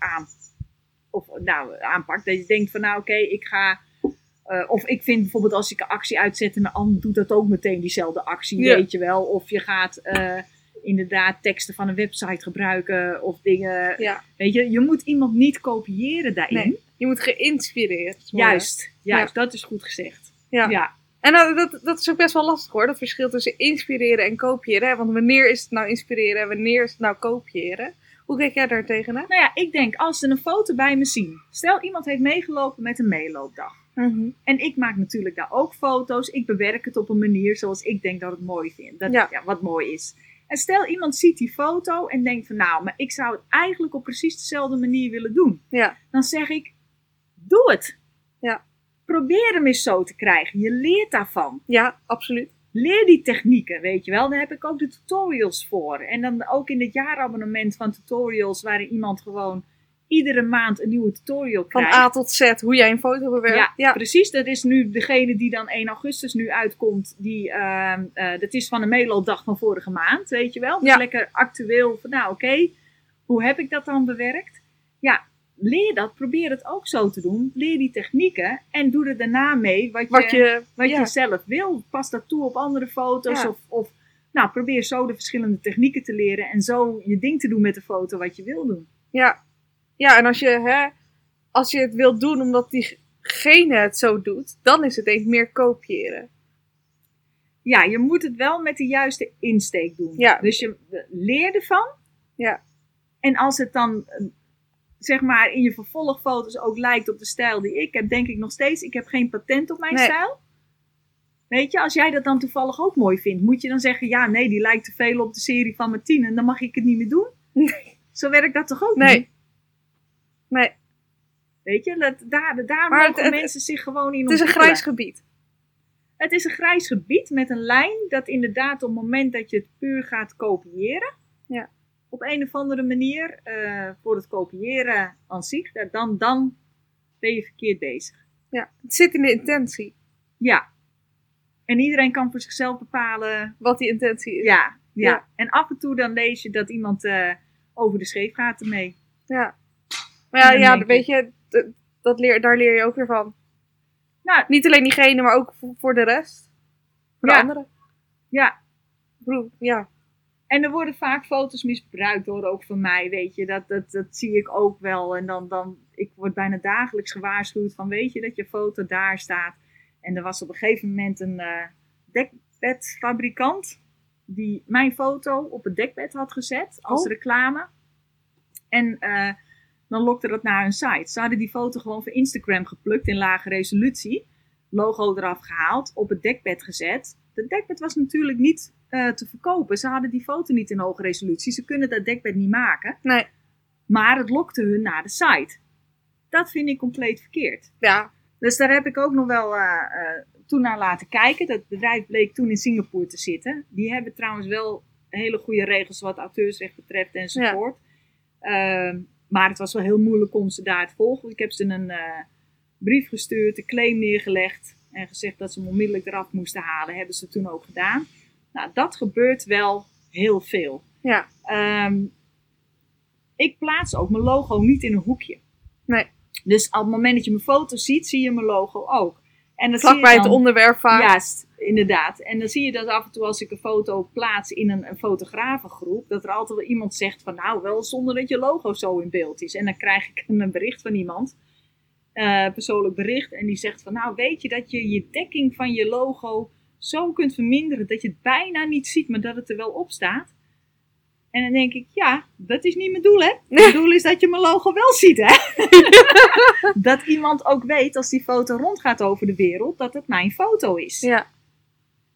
of nou, aanpakt. Dat je denkt van nou oké, ik ga. eh, of ik vind bijvoorbeeld als ik een actie uitzet en een ander doet dat ook meteen diezelfde actie, Ja. weet je wel. Of je gaat eh, inderdaad teksten van een website gebruiken of dingen. Ja. Weet je, je moet iemand niet kopiëren daarin. Nee, Je moet geïnspireerd worden. Juist, juist, dat is goed gezegd. Ja. ja. En dat, dat, dat is ook best wel lastig hoor, dat verschil tussen inspireren en kopiëren. Hè? Want wanneer is het nou inspireren en wanneer is het nou kopiëren? Hoe kijk jij daar tegenaan? Nou ja, ik denk als ze een foto bij me zien. Stel iemand heeft meegelopen met een meeloopdag. En ik maak natuurlijk daar ook foto's. Ik bewerk het op een manier zoals ik denk dat het mooi vind. Dat, Ja. ja. wat mooi is. En stel iemand ziet die foto en denkt van nou, maar ik zou het eigenlijk op precies dezelfde manier willen doen. Ja. Dan zeg ik, doe het. Ja. Probeer hem eens zo te krijgen. Je leert daarvan. Ja, absoluut. Leer die technieken, weet je wel. Daar heb ik ook de tutorials voor. En dan ook in het jaarabonnement van tutorials, waarin iemand gewoon iedere maand een nieuwe tutorial Van krijgt. A tot Z, hoe jij een foto bewerkt. Ja, ja. precies. Dat is nu degene die dan 1 augustus nu uitkomt. Die, ehm, eh, dat is van de meeloopdag van vorige maand, weet je wel. Dus Ja. lekker actueel. Van, nou, oké, hoe heb ik dat dan bewerkt? Ja, leer dat. Probeer het ook zo te doen. Leer die technieken en doe er daarna mee wat je, Wat je, wat ja. je zelf wil. Pas dat toe op andere foto's. Ja. Of, of nou, probeer zo de verschillende technieken te leren. En zo je ding te doen met de foto wat je wil doen. Ja, ja en als je, hè, als je het wilt doen omdat diegene het zo doet, dan is het eens meer kopiëren. ja, je moet het wel met de juiste insteek doen. Ja. Dus je leert ervan. Ja. En als het dan, zeg maar, in je vervolgfoto's ook lijkt op de stijl die ik heb, denk ik nog steeds, ik heb geen patent op mijn Nee. stijl. Weet je, als jij dat dan toevallig ook mooi vindt, moet je dan zeggen, ja, nee, die lijkt te veel op de serie van Martine, en dan mag ik het niet meer doen. Nee. Zo werkt dat toch ook Nee. niet? Nee, Weet je, dat, daar, daar Maar mogen het- het- mensen zich gewoon in het is een grijs gebied. Het is een grijs gebied met een lijn dat inderdaad op het moment dat je het puur gaat kopiëren. Op een of andere manier, eh, voor het kopiëren aan zich, dan, dan ben je verkeerd bezig. Ja, het zit in de intentie, Ja. En iedereen kan voor zichzelf bepalen, wat die intentie is. ja, ja. Ja. En af en toe dan lees je dat iemand eh, over de scheef gaat ermee. Ja. Maar ja, ja weet je, dat leer, daar leer je ook weer van. Nou, Niet alleen diegene, maar ook voor, de rest. Voor de Ja. anderen. ja. Ja. En er worden vaak foto's misbruikt door ook van mij, weet je. Dat, dat, dat zie ik ook wel. En dan, dan, ik word bijna dagelijks gewaarschuwd van, weet je dat je foto daar staat. En er was op een gegeven moment een eh, dekbedfabrikant die mijn foto op het dekbed had gezet als Oh. reclame. En eh, dan lokte dat naar hun site. Ze hadden die foto gewoon van Instagram geplukt in lage resolutie. Logo eraf gehaald, op het dekbed gezet. Het dekbed was natuurlijk niet eh, te verkopen. Ze hadden die foto niet in hoge resolutie. Ze kunnen dat dekbed niet maken. Nee. Maar het lokte hun naar de site. Dat vind ik compleet verkeerd. Ja, Dus daar heb ik ook nog wel eh, eh, toen naar laten kijken. Dat bedrijf bleek toen in Singapore te zitten. Die hebben trouwens wel hele goede regels wat auteursrecht betreft enzovoort. Ehm, maar het was wel heel moeilijk om ze daar te volgen. Ik heb ze een brief gestuurd, een claim neergelegd en gezegd dat ze hem onmiddellijk eraf moesten halen. Hebben ze toen ook gedaan. Nou, dat gebeurt wel heel veel. ja. Ehm, ik plaats ook mijn logo niet in een hoekje. Nee. Dus op het moment dat je mijn foto ziet, zie je mijn logo ook. En dat Vlak zie je bij het onderwerp vaak. Juist, inderdaad. En dan zie je dat af en toe als ik een foto plaats in een, een fotografengroep, dat er altijd wel iemand zegt van nou, wel zonder dat je logo zo in beeld is. En dan krijg ik een bericht van iemand, eh, persoonlijk bericht, en die zegt van nou, weet je dat je je dekking van je logo zo kunt verminderen dat je het bijna niet ziet, maar dat het er wel op staat. En dan denk ik, ja, dat is niet mijn doel, hè? Mijn doel is dat je mijn logo wel ziet, hè? dat iemand ook weet, als die foto rondgaat over de wereld, dat het mijn foto is. Ja,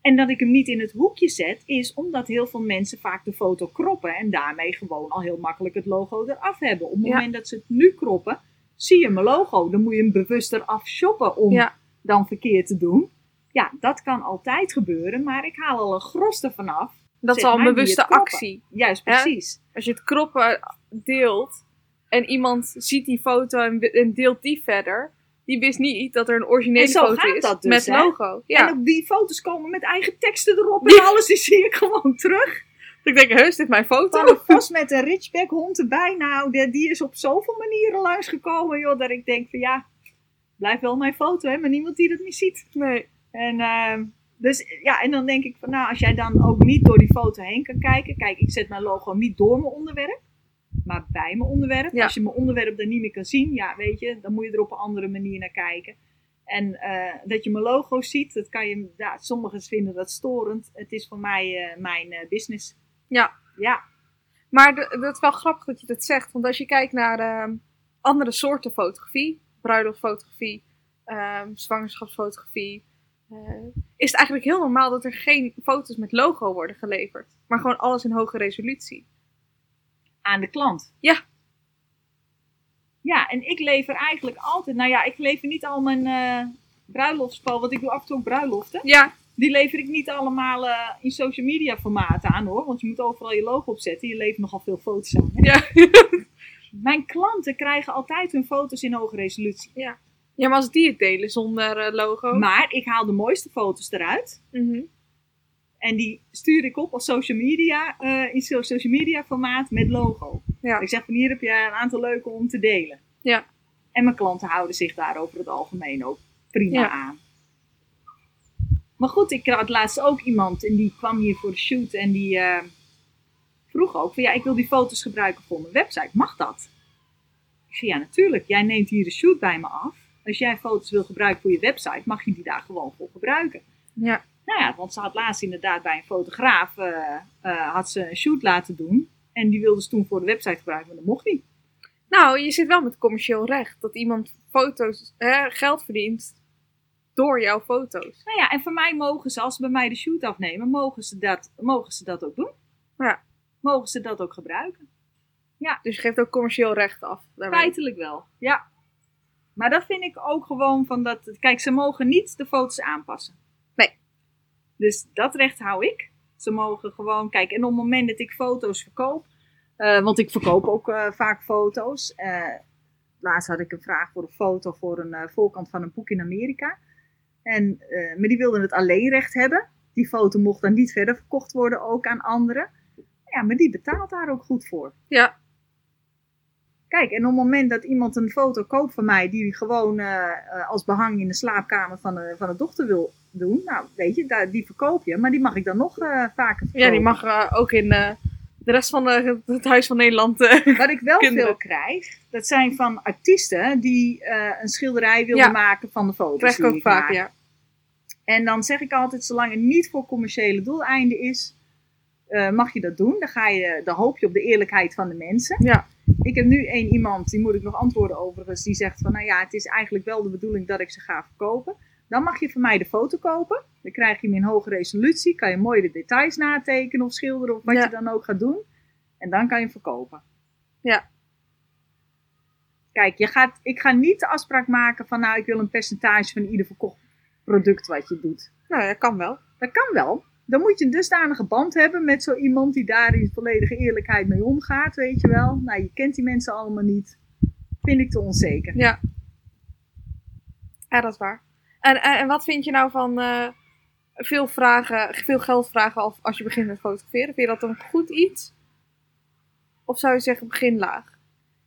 En dat ik hem niet in het hoekje zet, is omdat heel veel mensen vaak de foto kroppen en daarmee gewoon al heel makkelijk het logo eraf hebben. Op het Ja. moment dat ze het nu kroppen, zie je mijn logo. Dan moet je hem bewuster afshoppen om Ja. dan verkeerd te doen. Ja, dat kan altijd gebeuren, maar ik haal al een gros ervan af. dat is al een bewuste actie. Juist, precies. Als je het kroppen deelt en iemand ziet die foto en, deelt die verder, die wist niet dat er een originele foto is dus, met hè? logo. Ja. En ook die foto's komen met eigen teksten erop en alles, die zie ik gewoon terug. Ik denk, heus, dit is mijn foto. Van een vos met een Ridgeback hond erbij. Nou, die, die is op zoveel manieren langsgekomen, joh. Dat ik denk van ja, blijf wel mijn foto, hè. Maar niemand die dat niet ziet. Nee. En, ehm, dus, ja, en dan denk ik van nou, als jij dan ook niet door die foto heen kan kijken. Kijk, ik zet mijn logo niet door mijn onderwerp. Maar bij mijn onderwerp. Ja. Als je mijn onderwerp dan niet meer kan zien, ja, weet je, dan moet je er op een andere manier naar kijken. En eh, dat je mijn logo ziet, dat kan je, ja, sommigen vinden dat storend. Het is voor mij eh, mijn eh, business. Ja. Ja, Maar de- dat is wel grappig dat je dat zegt. Want als je kijkt naar ehm, andere soorten fotografie, bruiloftfotografie, ehm, zwangerschapsfotografie, is het eigenlijk heel normaal dat er geen foto's met logo worden geleverd. Maar gewoon alles in hoge resolutie. aan de klant. Ja. Ja, en ik lever eigenlijk altijd, nou ja, ik lever niet al mijn eh bruiloftspo, want ik doe af en toe ook bruiloften. Ja, Die lever ik niet allemaal eh, in social media formaten aan hoor, want je moet overal je logo opzetten. Je levert nogal veel foto's aan. Hè? ja. Mijn klanten krijgen altijd hun foto's in hoge resolutie. ja, maar als die het delen zonder eh, logo. Maar ik haal de mooiste foto's eruit. Mhm. En die stuur ik op als social media, eh, in so- social media formaat met logo. Ja. Ik zeg van hier heb je een aantal leuke om te delen. Ja. En mijn klanten houden zich daar over het algemeen ook prima Ja. aan. Maar goed, ik had laatst ook iemand en die kwam hier voor de shoot en die eh, vroeg ook van ja, ik wil die foto's gebruiken voor mijn website. Mag dat? Ik zei ja, natuurlijk. Jij neemt hier de shoot bij me af. Als jij foto's wil gebruiken voor je website, mag je die daar gewoon voor gebruiken. Ja. Nou ja, want ze had laatst inderdaad bij een fotograaf eh, eh, had ze een shoot laten doen. En die wilde ze toen voor de website gebruiken, maar dat mocht niet. Nou, je zit wel met commercieel recht. Dat iemand foto's, hè, geld verdient door jouw foto's. Nou ja, en voor mij mogen ze, als ze bij mij de shoot afnemen, mogen ze dat, mogen ze dat ook doen. Ja. Mogen ze dat ook gebruiken. Dus je geeft ook commercieel recht af. Feitelijk wel, ja. Maar dat vind ik ook gewoon van dat... Kijk, ze mogen niet de foto's aanpassen. Nee. Dus dat recht hou ik. Ze mogen gewoon... Kijk, en op het moment dat ik foto's verkoop... eh, want ik verkoop ook eh, vaak foto's. eh, laatst had ik een vraag voor een foto voor een voorkant van een boek in Amerika. En, maar die wilden het alleenrecht hebben. Die foto mocht dan niet verder verkocht worden, ook aan anderen. Ja, maar die betaalt daar ook goed voor. Ja, Kijk, en op het moment dat iemand een foto koopt van mij, die hij gewoon eh, eh, als behang in de slaapkamer van de, van de dochter wil doen, nou weet je, daar, die verkoop je, maar die mag ik dan nog eh, vaker verkopen. ja die mag eh, ook in eh, de rest van de, het Huis van Nederland. eh, Wat ik wel Kinderen. veel krijg, dat zijn van artiesten die eh, een schilderij willen Ja. maken van de foto's. krijg ik ook vaak, ja. En dan zeg ik altijd, zolang het niet voor commerciële doeleinden is, eh, mag je dat doen. Dan, ga je, dan hoop je op de eerlijkheid van de mensen. Ja. Ik heb nu één iemand, die moet ik nog antwoorden overigens, die zegt van, nou ja, het is eigenlijk wel de bedoeling dat ik ze ga verkopen. Dan mag je van mij de foto kopen. Dan krijg je hem in hoge resolutie. Kan je mooi de details natekenen of schilderen of wat Ja. je dan ook gaat doen. En dan kan je hem verkopen. Ja. Kijk, je gaat, ik ga niet de afspraak maken van, nou, ik wil een percentage van ieder verkocht product wat je doet. Nou ja, kan wel. Dat kan wel. Dan moet je een dusdanige band hebben met zo iemand die daar in volledige eerlijkheid mee omgaat, weet je wel. Nou, je kent die mensen allemaal niet. Vind ik te onzeker. Ja. Ja, dat is waar. En, en, en wat vind je nou van eh, veel vragen, veel geld vragen als, als je begint met fotograferen? Vind je dat een goed iets? Of zou je zeggen begin laag?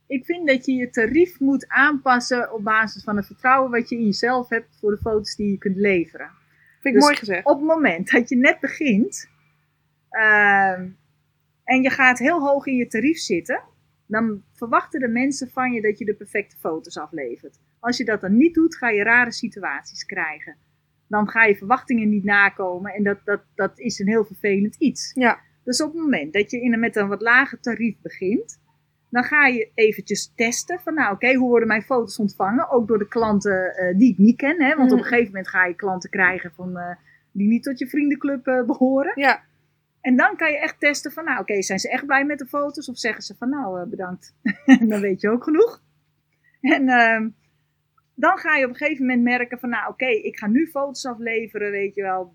Ik vind dat je je tarief moet aanpassen op basis van het vertrouwen wat je in jezelf hebt voor de foto's die je kunt leveren. Vind ik Dus mooi gezegd. Op het moment dat je net begint ehm, en je gaat heel hoog in je tarief zitten, dan verwachten de mensen van je dat je de perfecte foto's aflevert. Als je dat dan niet doet, ga je rare situaties krijgen. Dan ga je verwachtingen niet nakomen en dat, dat, dat is een heel vervelend iets. Ja. Dus op het moment dat je in een, met een wat lager tarief begint, dan ga je eventjes testen van nou oké, hoe worden mijn foto's ontvangen? Ook door de klanten eh, die ik niet ken. Hè? Want op een Mhm. gegeven moment ga je klanten krijgen van, eh, die niet tot je vriendenclub eh, behoren. Ja, En dan kan je echt testen van nou oké, zijn ze echt blij met de foto's? Of zeggen ze van nou bedankt. Dan weet je ook genoeg. En ehm, dan ga je op een gegeven moment merken van nou oké, ik ga nu foto's afleveren, weet je wel,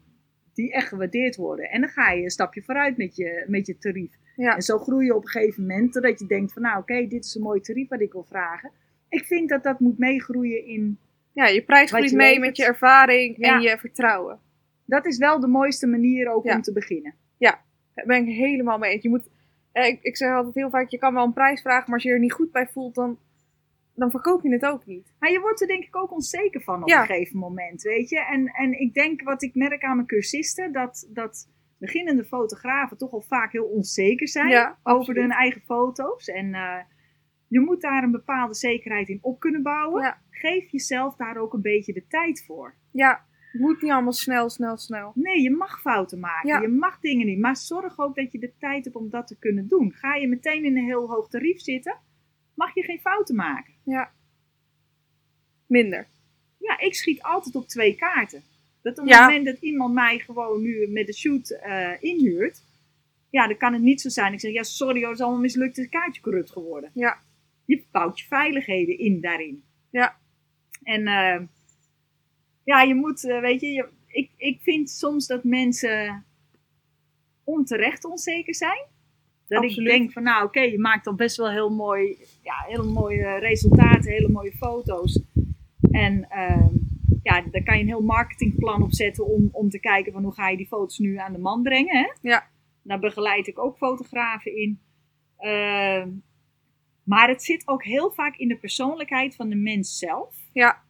die echt gewaardeerd worden. En dan ga je een stapje vooruit met je, met je tarief. Ja. En zo groei je op een gegeven moment, totdat je denkt van nou oké, dit is een mooi tarief wat ik wil vragen. Ik vind dat dat moet meegroeien in, ja je prijs groeit je mee levert. met je ervaring Ja. en je vertrouwen. dat is wel de mooiste manier ook Ja. om te beginnen. Ja. Daar ben ik helemaal mee eens. Je moet, eh, ik, ik zeg altijd heel vaak, je kan wel een prijs vragen, maar als je er niet goed bij voelt, dan, dan verkoop je het ook niet. Maar je wordt er denk ik ook onzeker van op Ja. een gegeven moment, weet je. En, en ik denk wat ik merk aan mijn cursisten, dat, dat beginnende fotografen toch al vaak heel onzeker zijn Ja, over hun eigen foto's. En eh, je moet daar een bepaalde zekerheid in op kunnen bouwen. Ja. Geef jezelf daar ook een beetje de tijd voor. Ja, het moet niet allemaal snel, snel, snel. Nee, je mag fouten maken. Ja. Je mag dingen niet. Maar zorg ook dat je de tijd hebt om dat te kunnen doen. Ga je meteen in een heel hoog tarief zitten, mag je geen fouten maken. Ja. Minder. Ja, ik schiet altijd op twee kaarten. Dat op het Ja. moment dat iemand mij gewoon nu met de shoot eh, inhuurt, ja, dan kan het niet zo zijn. Ik zeg, ja, sorry hoor, het is allemaal mislukt, het kaartje corrupt geworden. Ja. Je bouwt je veiligheden in daarin. Ja. En eh, ja, je moet, eh, weet je, je ik, ik vind soms dat mensen onterecht onzeker zijn. Dat Absoluut. ik denk van, nou oké, je maakt al best wel heel mooi, ja, hele mooie resultaten, hele mooie foto's. En ehm, ja, daar kan je een heel marketingplan op zetten om, om te kijken van hoe ga je die foto's nu aan de man brengen. Hè? Ja. Daar begeleid ik ook fotografen in. Ehm, maar het zit ook heel vaak in de persoonlijkheid van de mens zelf. Ja.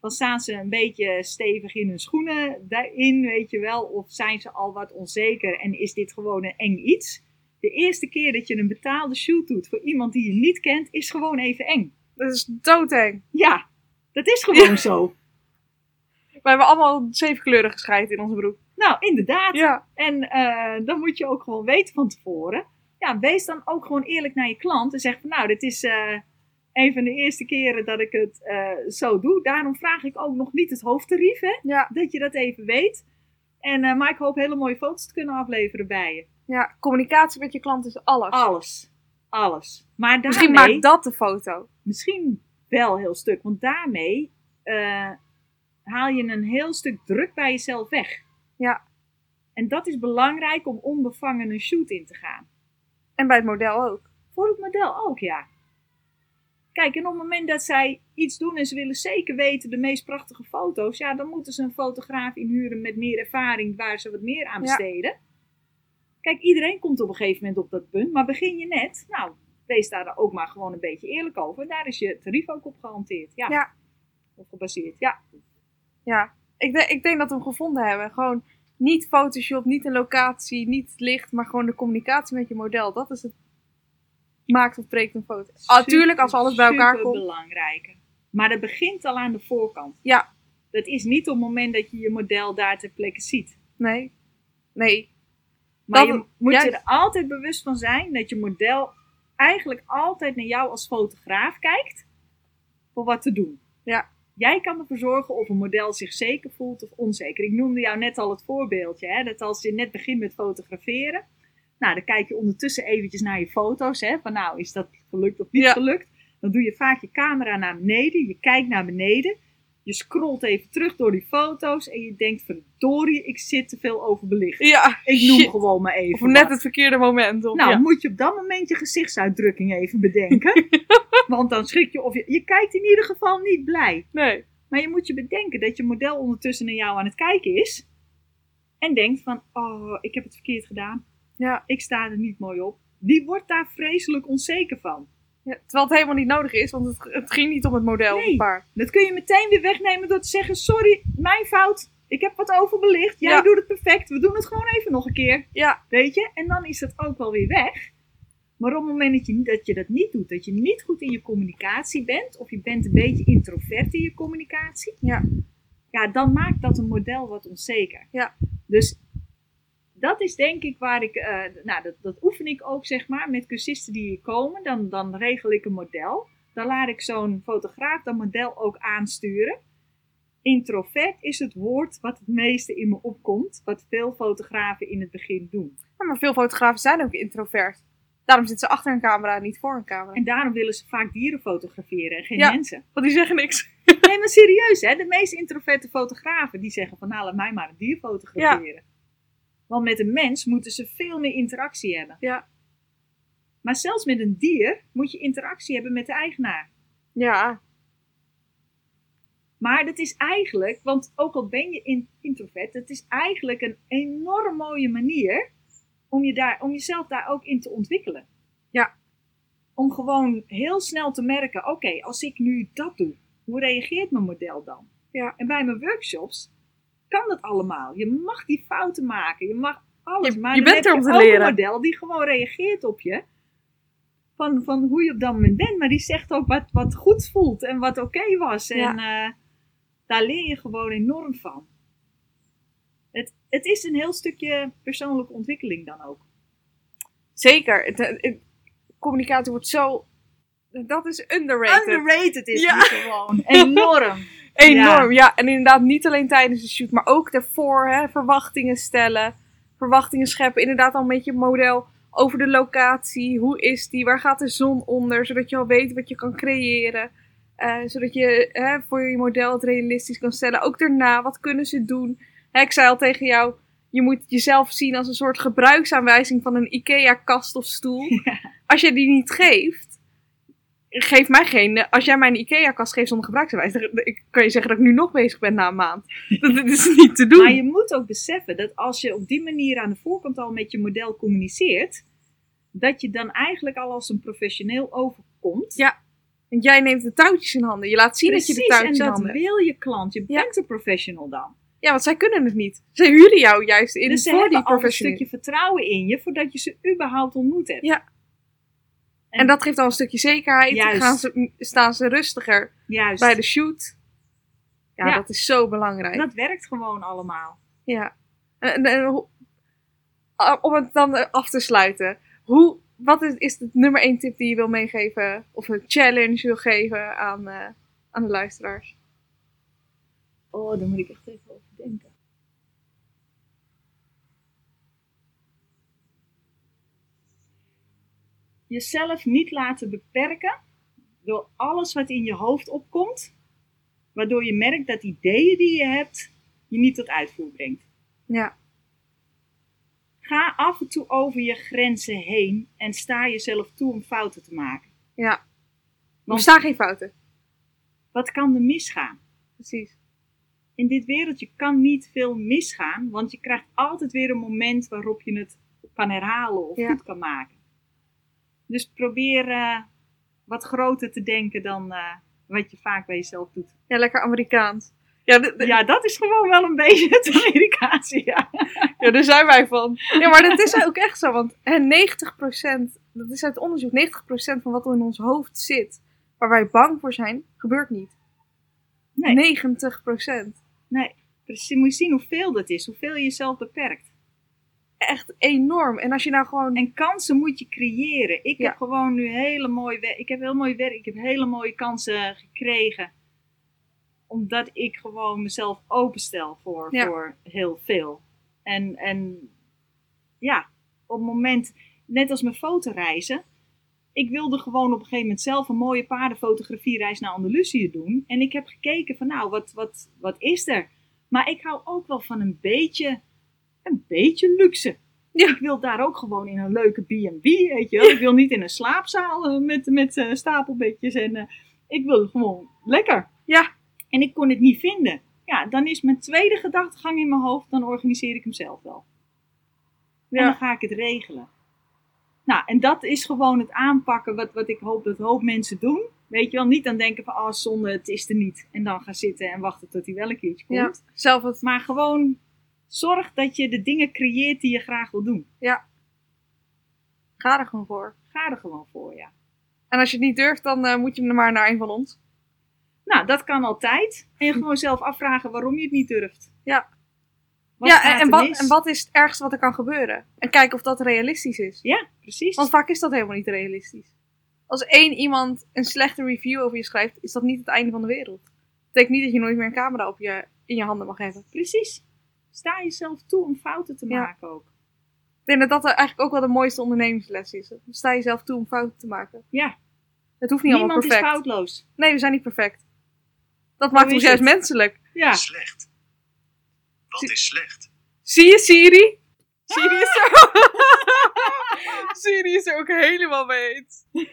Dan staan ze een beetje stevig in hun schoenen daarin, weet je wel. Of zijn ze al wat onzeker en is dit gewoon een eng iets. De eerste keer dat je een betaalde shoot doet voor iemand die je niet kent, is gewoon even eng. Dat is doodeng. Ja, dat is gewoon Ja. zo. We hebben allemaal zeven kleuren gescheiden in onze broek. Nou, inderdaad. Ja. En eh, dan moet je ook gewoon weten van tevoren. Ja, wees dan ook gewoon eerlijk naar je klant en zeg van nou, dit is eh, een van de eerste keren dat ik het eh, zo doe. Daarom vraag ik ook nog niet het hoofdtarief, hè? Ja. Dat je dat even weet. En, maar ik hoop hele mooie foto's te kunnen afleveren bij je. Ja, communicatie met je klant is alles. Alles. Alles. Maar daarmee, Misschien maakt dat de foto. misschien wel heel stuk. Want daarmee haal je een heel stuk druk bij jezelf weg. Ja. En dat is belangrijk om onbevangen een shoot in te gaan. En bij het model ook. Voor het model ook, ja. Kijk, en op het moment dat zij iets doen en ze willen zeker weten de meest prachtige foto's, ja, dan moeten ze een fotograaf inhuren met meer ervaring waar ze wat meer aan Ja. besteden. Kijk, iedereen komt op een gegeven moment op dat punt, maar begin je net, nou, wees daar dan ook maar gewoon een beetje eerlijk over. Daar is je tarief ook op gehanteerd. Ja. Ja. Of gebaseerd, ja. Ja. Ik, denk- ik denk dat we hem gevonden hebben. Gewoon niet Photoshop, niet een locatie, niet het licht, maar gewoon de communicatie met je model. Dat is het. Maakt of breekt een foto. Ah, tuurlijk, als alles bij elkaar komt. belangrijk. Maar dat begint al aan de voorkant. Ja. Dat is niet op het moment dat je je model daar ter plekke ziet. Nee. Nee. Maar Dat- je moet juist. je er altijd bewust van zijn dat je model eigenlijk altijd naar jou als fotograaf kijkt voor wat te doen. Ja. Jij kan ervoor zorgen of een model zich zeker voelt of onzeker. Ik noemde jou net al het voorbeeldje, hè, dat als je net begint met fotograferen, nou, dan kijk je ondertussen eventjes naar je foto's, hè, van nou, is dat gelukt of niet Ja. gelukt? Dan doe je vaak je camera naar beneden, je kijkt naar beneden, je scrolt even terug door die foto's en je denkt, verdorie, ik zit te veel overbelicht. Ja. Ik noem shit. gewoon maar even. Of net wat. het verkeerde moment. Of, Nou, ja. moet je op dat moment je gezichtsuitdrukking even bedenken. Want dan schrik je of je. Je kijkt in ieder geval niet blij. Nee. Maar je moet je bedenken dat je model ondertussen naar jou aan het kijken is. En denkt van, oh, ik heb het verkeerd gedaan. Ja. Ik sta er niet mooi op. Die wordt daar vreselijk onzeker van. Ja, terwijl het helemaal niet nodig is, want het, het ging niet om het model. Nee. paar. Dat kun je meteen weer wegnemen door te zeggen, sorry, mijn fout. Ik heb wat overbelicht. Jij Ja. doet het perfect. We doen het gewoon even nog een keer. Ja. Weet je? En dan is dat ook wel weer weg. Maar op het moment dat je, dat je dat niet doet, dat je niet goed in je communicatie bent, of je bent een beetje introvert in je communicatie, Ja. ja, dan maakt dat een model wat onzeker. Ja. Dus dat is denk ik waar ik, eh, nou, dat, dat oefen ik ook zeg maar met cursisten die hier komen. Dan, dan regel ik een model. Dan laat ik zo'n fotograaf dat model ook aansturen. Introvert is het woord wat het meeste in me opkomt, wat veel fotografen in het begin doen. Ja, maar veel fotografen zijn ook introvert. Daarom zitten ze achter een camera en niet voor een camera. En daarom willen ze vaak dieren fotograferen en geen Ja. mensen. Want die zeggen niks. Nee, maar serieus, hè? De meest introverte fotografen die zeggen van nou, laat mij maar een dier fotograferen. Want met een mens moeten ze veel meer interactie hebben. Ja. Maar zelfs met een dier moet je interactie hebben met de eigenaar. Ja. Maar dat is eigenlijk, want ook al ben je in- introvert, het is eigenlijk een enorm mooie manier om, je daar, om jezelf daar ook in te ontwikkelen. Ja. Om gewoon heel snel te merken, oké, als ik nu dat doe, hoe reageert mijn model dan? Ja. En bij mijn workshops kan dat allemaal. Je mag die fouten maken, je mag alles. Je- maar je bent er om te leren. een model die gewoon reageert op je. Van, van hoe je op dat moment bent. Maar die zegt ook wat, wat goed voelt en wat oké was. En eh, daar leer je gewoon enorm van. Het, het is een heel stukje persoonlijke ontwikkeling dan ook. Zeker. Het, het- het- communicatie wordt zo... Dat is underrated. Underrated is Ja. die gewoon. Enorm. Enorm, ja. En inderdaad niet alleen tijdens de shoot, maar ook daarvoor. Hè, verwachtingen stellen, verwachtingen scheppen. Inderdaad al een beetje een model over de locatie. Hoe is die? Waar gaat de zon onder? Zodat je al weet wat je kan creëren. Eh, zodat je hè, voor je model het realistisch kan stellen. Ook daarna, wat kunnen ze doen? Hè, ik zei al tegen jou, je moet jezelf zien als een soort gebruiksaanwijzing van een IKEA-kast of stoel. Als je die niet geeft, geef mij geen. Als jij mij een IKEA-kast geeft zonder dan ik kan je zeggen dat ik nu nog bezig ben na een maand. Dat, dat is niet te doen. Maar je moet ook beseffen dat als je op die manier aan de voorkant al met je model communiceert, dat je dan eigenlijk al als een professioneel overkomt. Ja, Want jij neemt de touwtjes in handen. Je laat zien dat je de touwtjes en in dat handen hebt. wil je klant. Je Ja. bent een professional dan. Ja, want zij kunnen het niet. Ze huren jou juist in dus ze voor die hebben al een stukje vertrouwen in je voordat je ze überhaupt ontmoet hebt. Ja. En dat geeft al een stukje zekerheid. Dan Juist. Gaan ze, staan ze rustiger Juist. bij de shoot. Ja, Ja. dat is zo belangrijk. Dat werkt gewoon allemaal. Ja. En, om het dan af te sluiten. Hoe, wat is, is de nummer één tip die je wil meegeven? Of een challenge wil geven aan, eh, aan de luisteraars? Oh, daar moet ik echt even over denken. Jezelf niet laten beperken door alles wat in je hoofd opkomt, waardoor je merkt dat ideeën die je hebt je niet tot uitvoer brengt. Ja. Ga af en toe over je grenzen heen en sta jezelf toe om fouten te maken. Ja. Er Want- staan geen fouten. Wat kan er misgaan? Precies. in dit wereldje kan niet veel misgaan, want je krijgt altijd weer een moment waarop je het kan herhalen of Ja. goed kan maken. Dus probeer eh, wat groter te denken dan eh, wat je vaak bij jezelf doet. Ja, lekker Amerikaans. Ja, Ja, dat is gewoon wel een beetje het Amerikaanse, ja. ja, daar zijn wij van. Ja, maar dat is ook echt zo. Want hè, 90%, dat is uit onderzoek, 90% van wat er in ons hoofd zit, waar wij bang voor zijn, gebeurt niet. Nee, 90%. nee. Precies, moet je zien hoeveel dat is, hoeveel je jezelf beperkt. Echt enorm. En als je nou gewoon... En kansen moet je creëren. Ik Ja. heb gewoon nu hele mooie werk. Ik heb heel mooi werk. Ik heb hele mooie kansen gekregen. Omdat ik gewoon mezelf openstel voor, Ja. voor heel veel. En, en ja, op het moment, net als mijn fotoreizen. Ik wilde gewoon op een gegeven moment zelf een mooie paardenfotografiereis naar Andalusië doen. En ik heb gekeken van nou, wat, wat, wat is er? Maar ik hou ook wel van een beetje, een beetje luxe. Ja. Ik wil daar ook gewoon in een leuke B&B, weet je wel. Ik wil niet in een slaapzaal eh, met, met eh, stapelbedjes. En, eh, ik wil gewoon lekker. Ja. En ik kon het niet vinden. Ja, dan is mijn tweede gedachtegang in mijn hoofd, dan organiseer ik hem zelf wel. En dan Ja. ga ik het regelen. Nou, en dat is gewoon het aanpakken wat, wat ik hoop dat hoop mensen doen. Weet je wel, niet dan denken van, oh zonde, het is er niet. En dan gaan zitten en wachten tot hij wel een keertje Ja, komt. zelf het... Maar gewoon zorg dat je de dingen creëert die je graag wil doen. Ga er gewoon voor. Ga er gewoon voor, ja. En als je het niet durft, dan eh, moet je hem maar naar een van ons. Nou, dat kan altijd. En je gewoon zelf afvragen waarom je het niet durft. Ja. Wat ja, en, en, wat, en wat is het ergste wat er kan gebeuren? En kijken of dat realistisch is. Ja, precies. Want vaak is dat helemaal niet realistisch. Als één iemand een slechte review over je schrijft, is dat niet het einde van de wereld. Dat betekent niet dat je nooit meer een camera op je, in je handen mag hebben. Precies. Sta jezelf toe om fouten te Ja. maken ook. Ik denk dat dat eigenlijk ook wel de mooiste ondernemingsles is. Sta jezelf toe om fouten te maken. Ja. Het hoeft niet allemaal Niemand is perfect. foutloos. Nee, we zijn niet perfect. Dat maakt ons is juist het? menselijk. Ja. Slecht. Wat is slecht? Zie je Siri? Siri is er, Siri is er ook helemaal mee eens.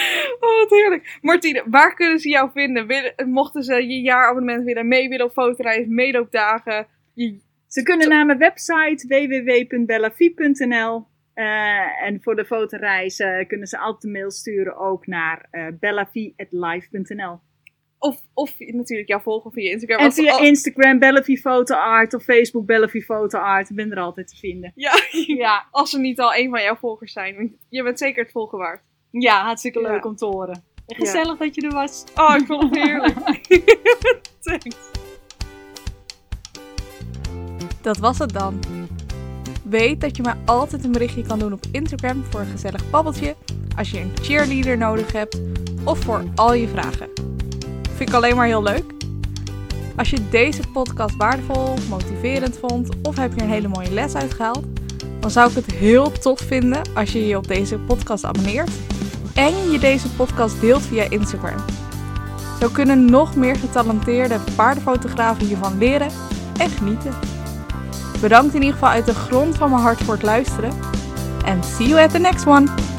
oh, wat heerlijk. Martine, waar kunnen ze jou vinden? Mochten ze je jaarabonnement willen, mee willen op fotoreis, meeloopdagen? Je, Ze kunnen naar mijn website www.bellavie.nl eh, en voor de fotoreis eh, kunnen ze altijd een mail sturen ook naar uh, bellavie.live.nl. Of, of natuurlijk jou volgen via Instagram. En via al- Instagram Bellavie Photo Art of Facebook Bellavie Photo Art. Ik ben er altijd te vinden. Ja, ja, als er niet al een van jouw volgers zijn. Je bent zeker het volgen waard. Ja, hartstikke Ja. leuk om te horen. En gezellig dat je er was. Oh, ik vond het heerlijk. Thanks. Dat was het dan. Weet dat je mij altijd een berichtje kan doen op Instagram voor een gezellig babbeltje, als je een cheerleader nodig hebt of voor al je vragen. Vind ik alleen maar heel leuk. Als je deze podcast waardevol, motiverend vond of heb je een hele mooie les uitgehaald, dan zou ik het heel tof vinden als je je op deze podcast abonneert en je deze podcast deelt via Instagram. Zo kunnen nog meer getalenteerde paardenfotografen hiervan leren en genieten. Bedankt in ieder geval uit de grond van mijn hart voor het luisteren. En see you at the next one!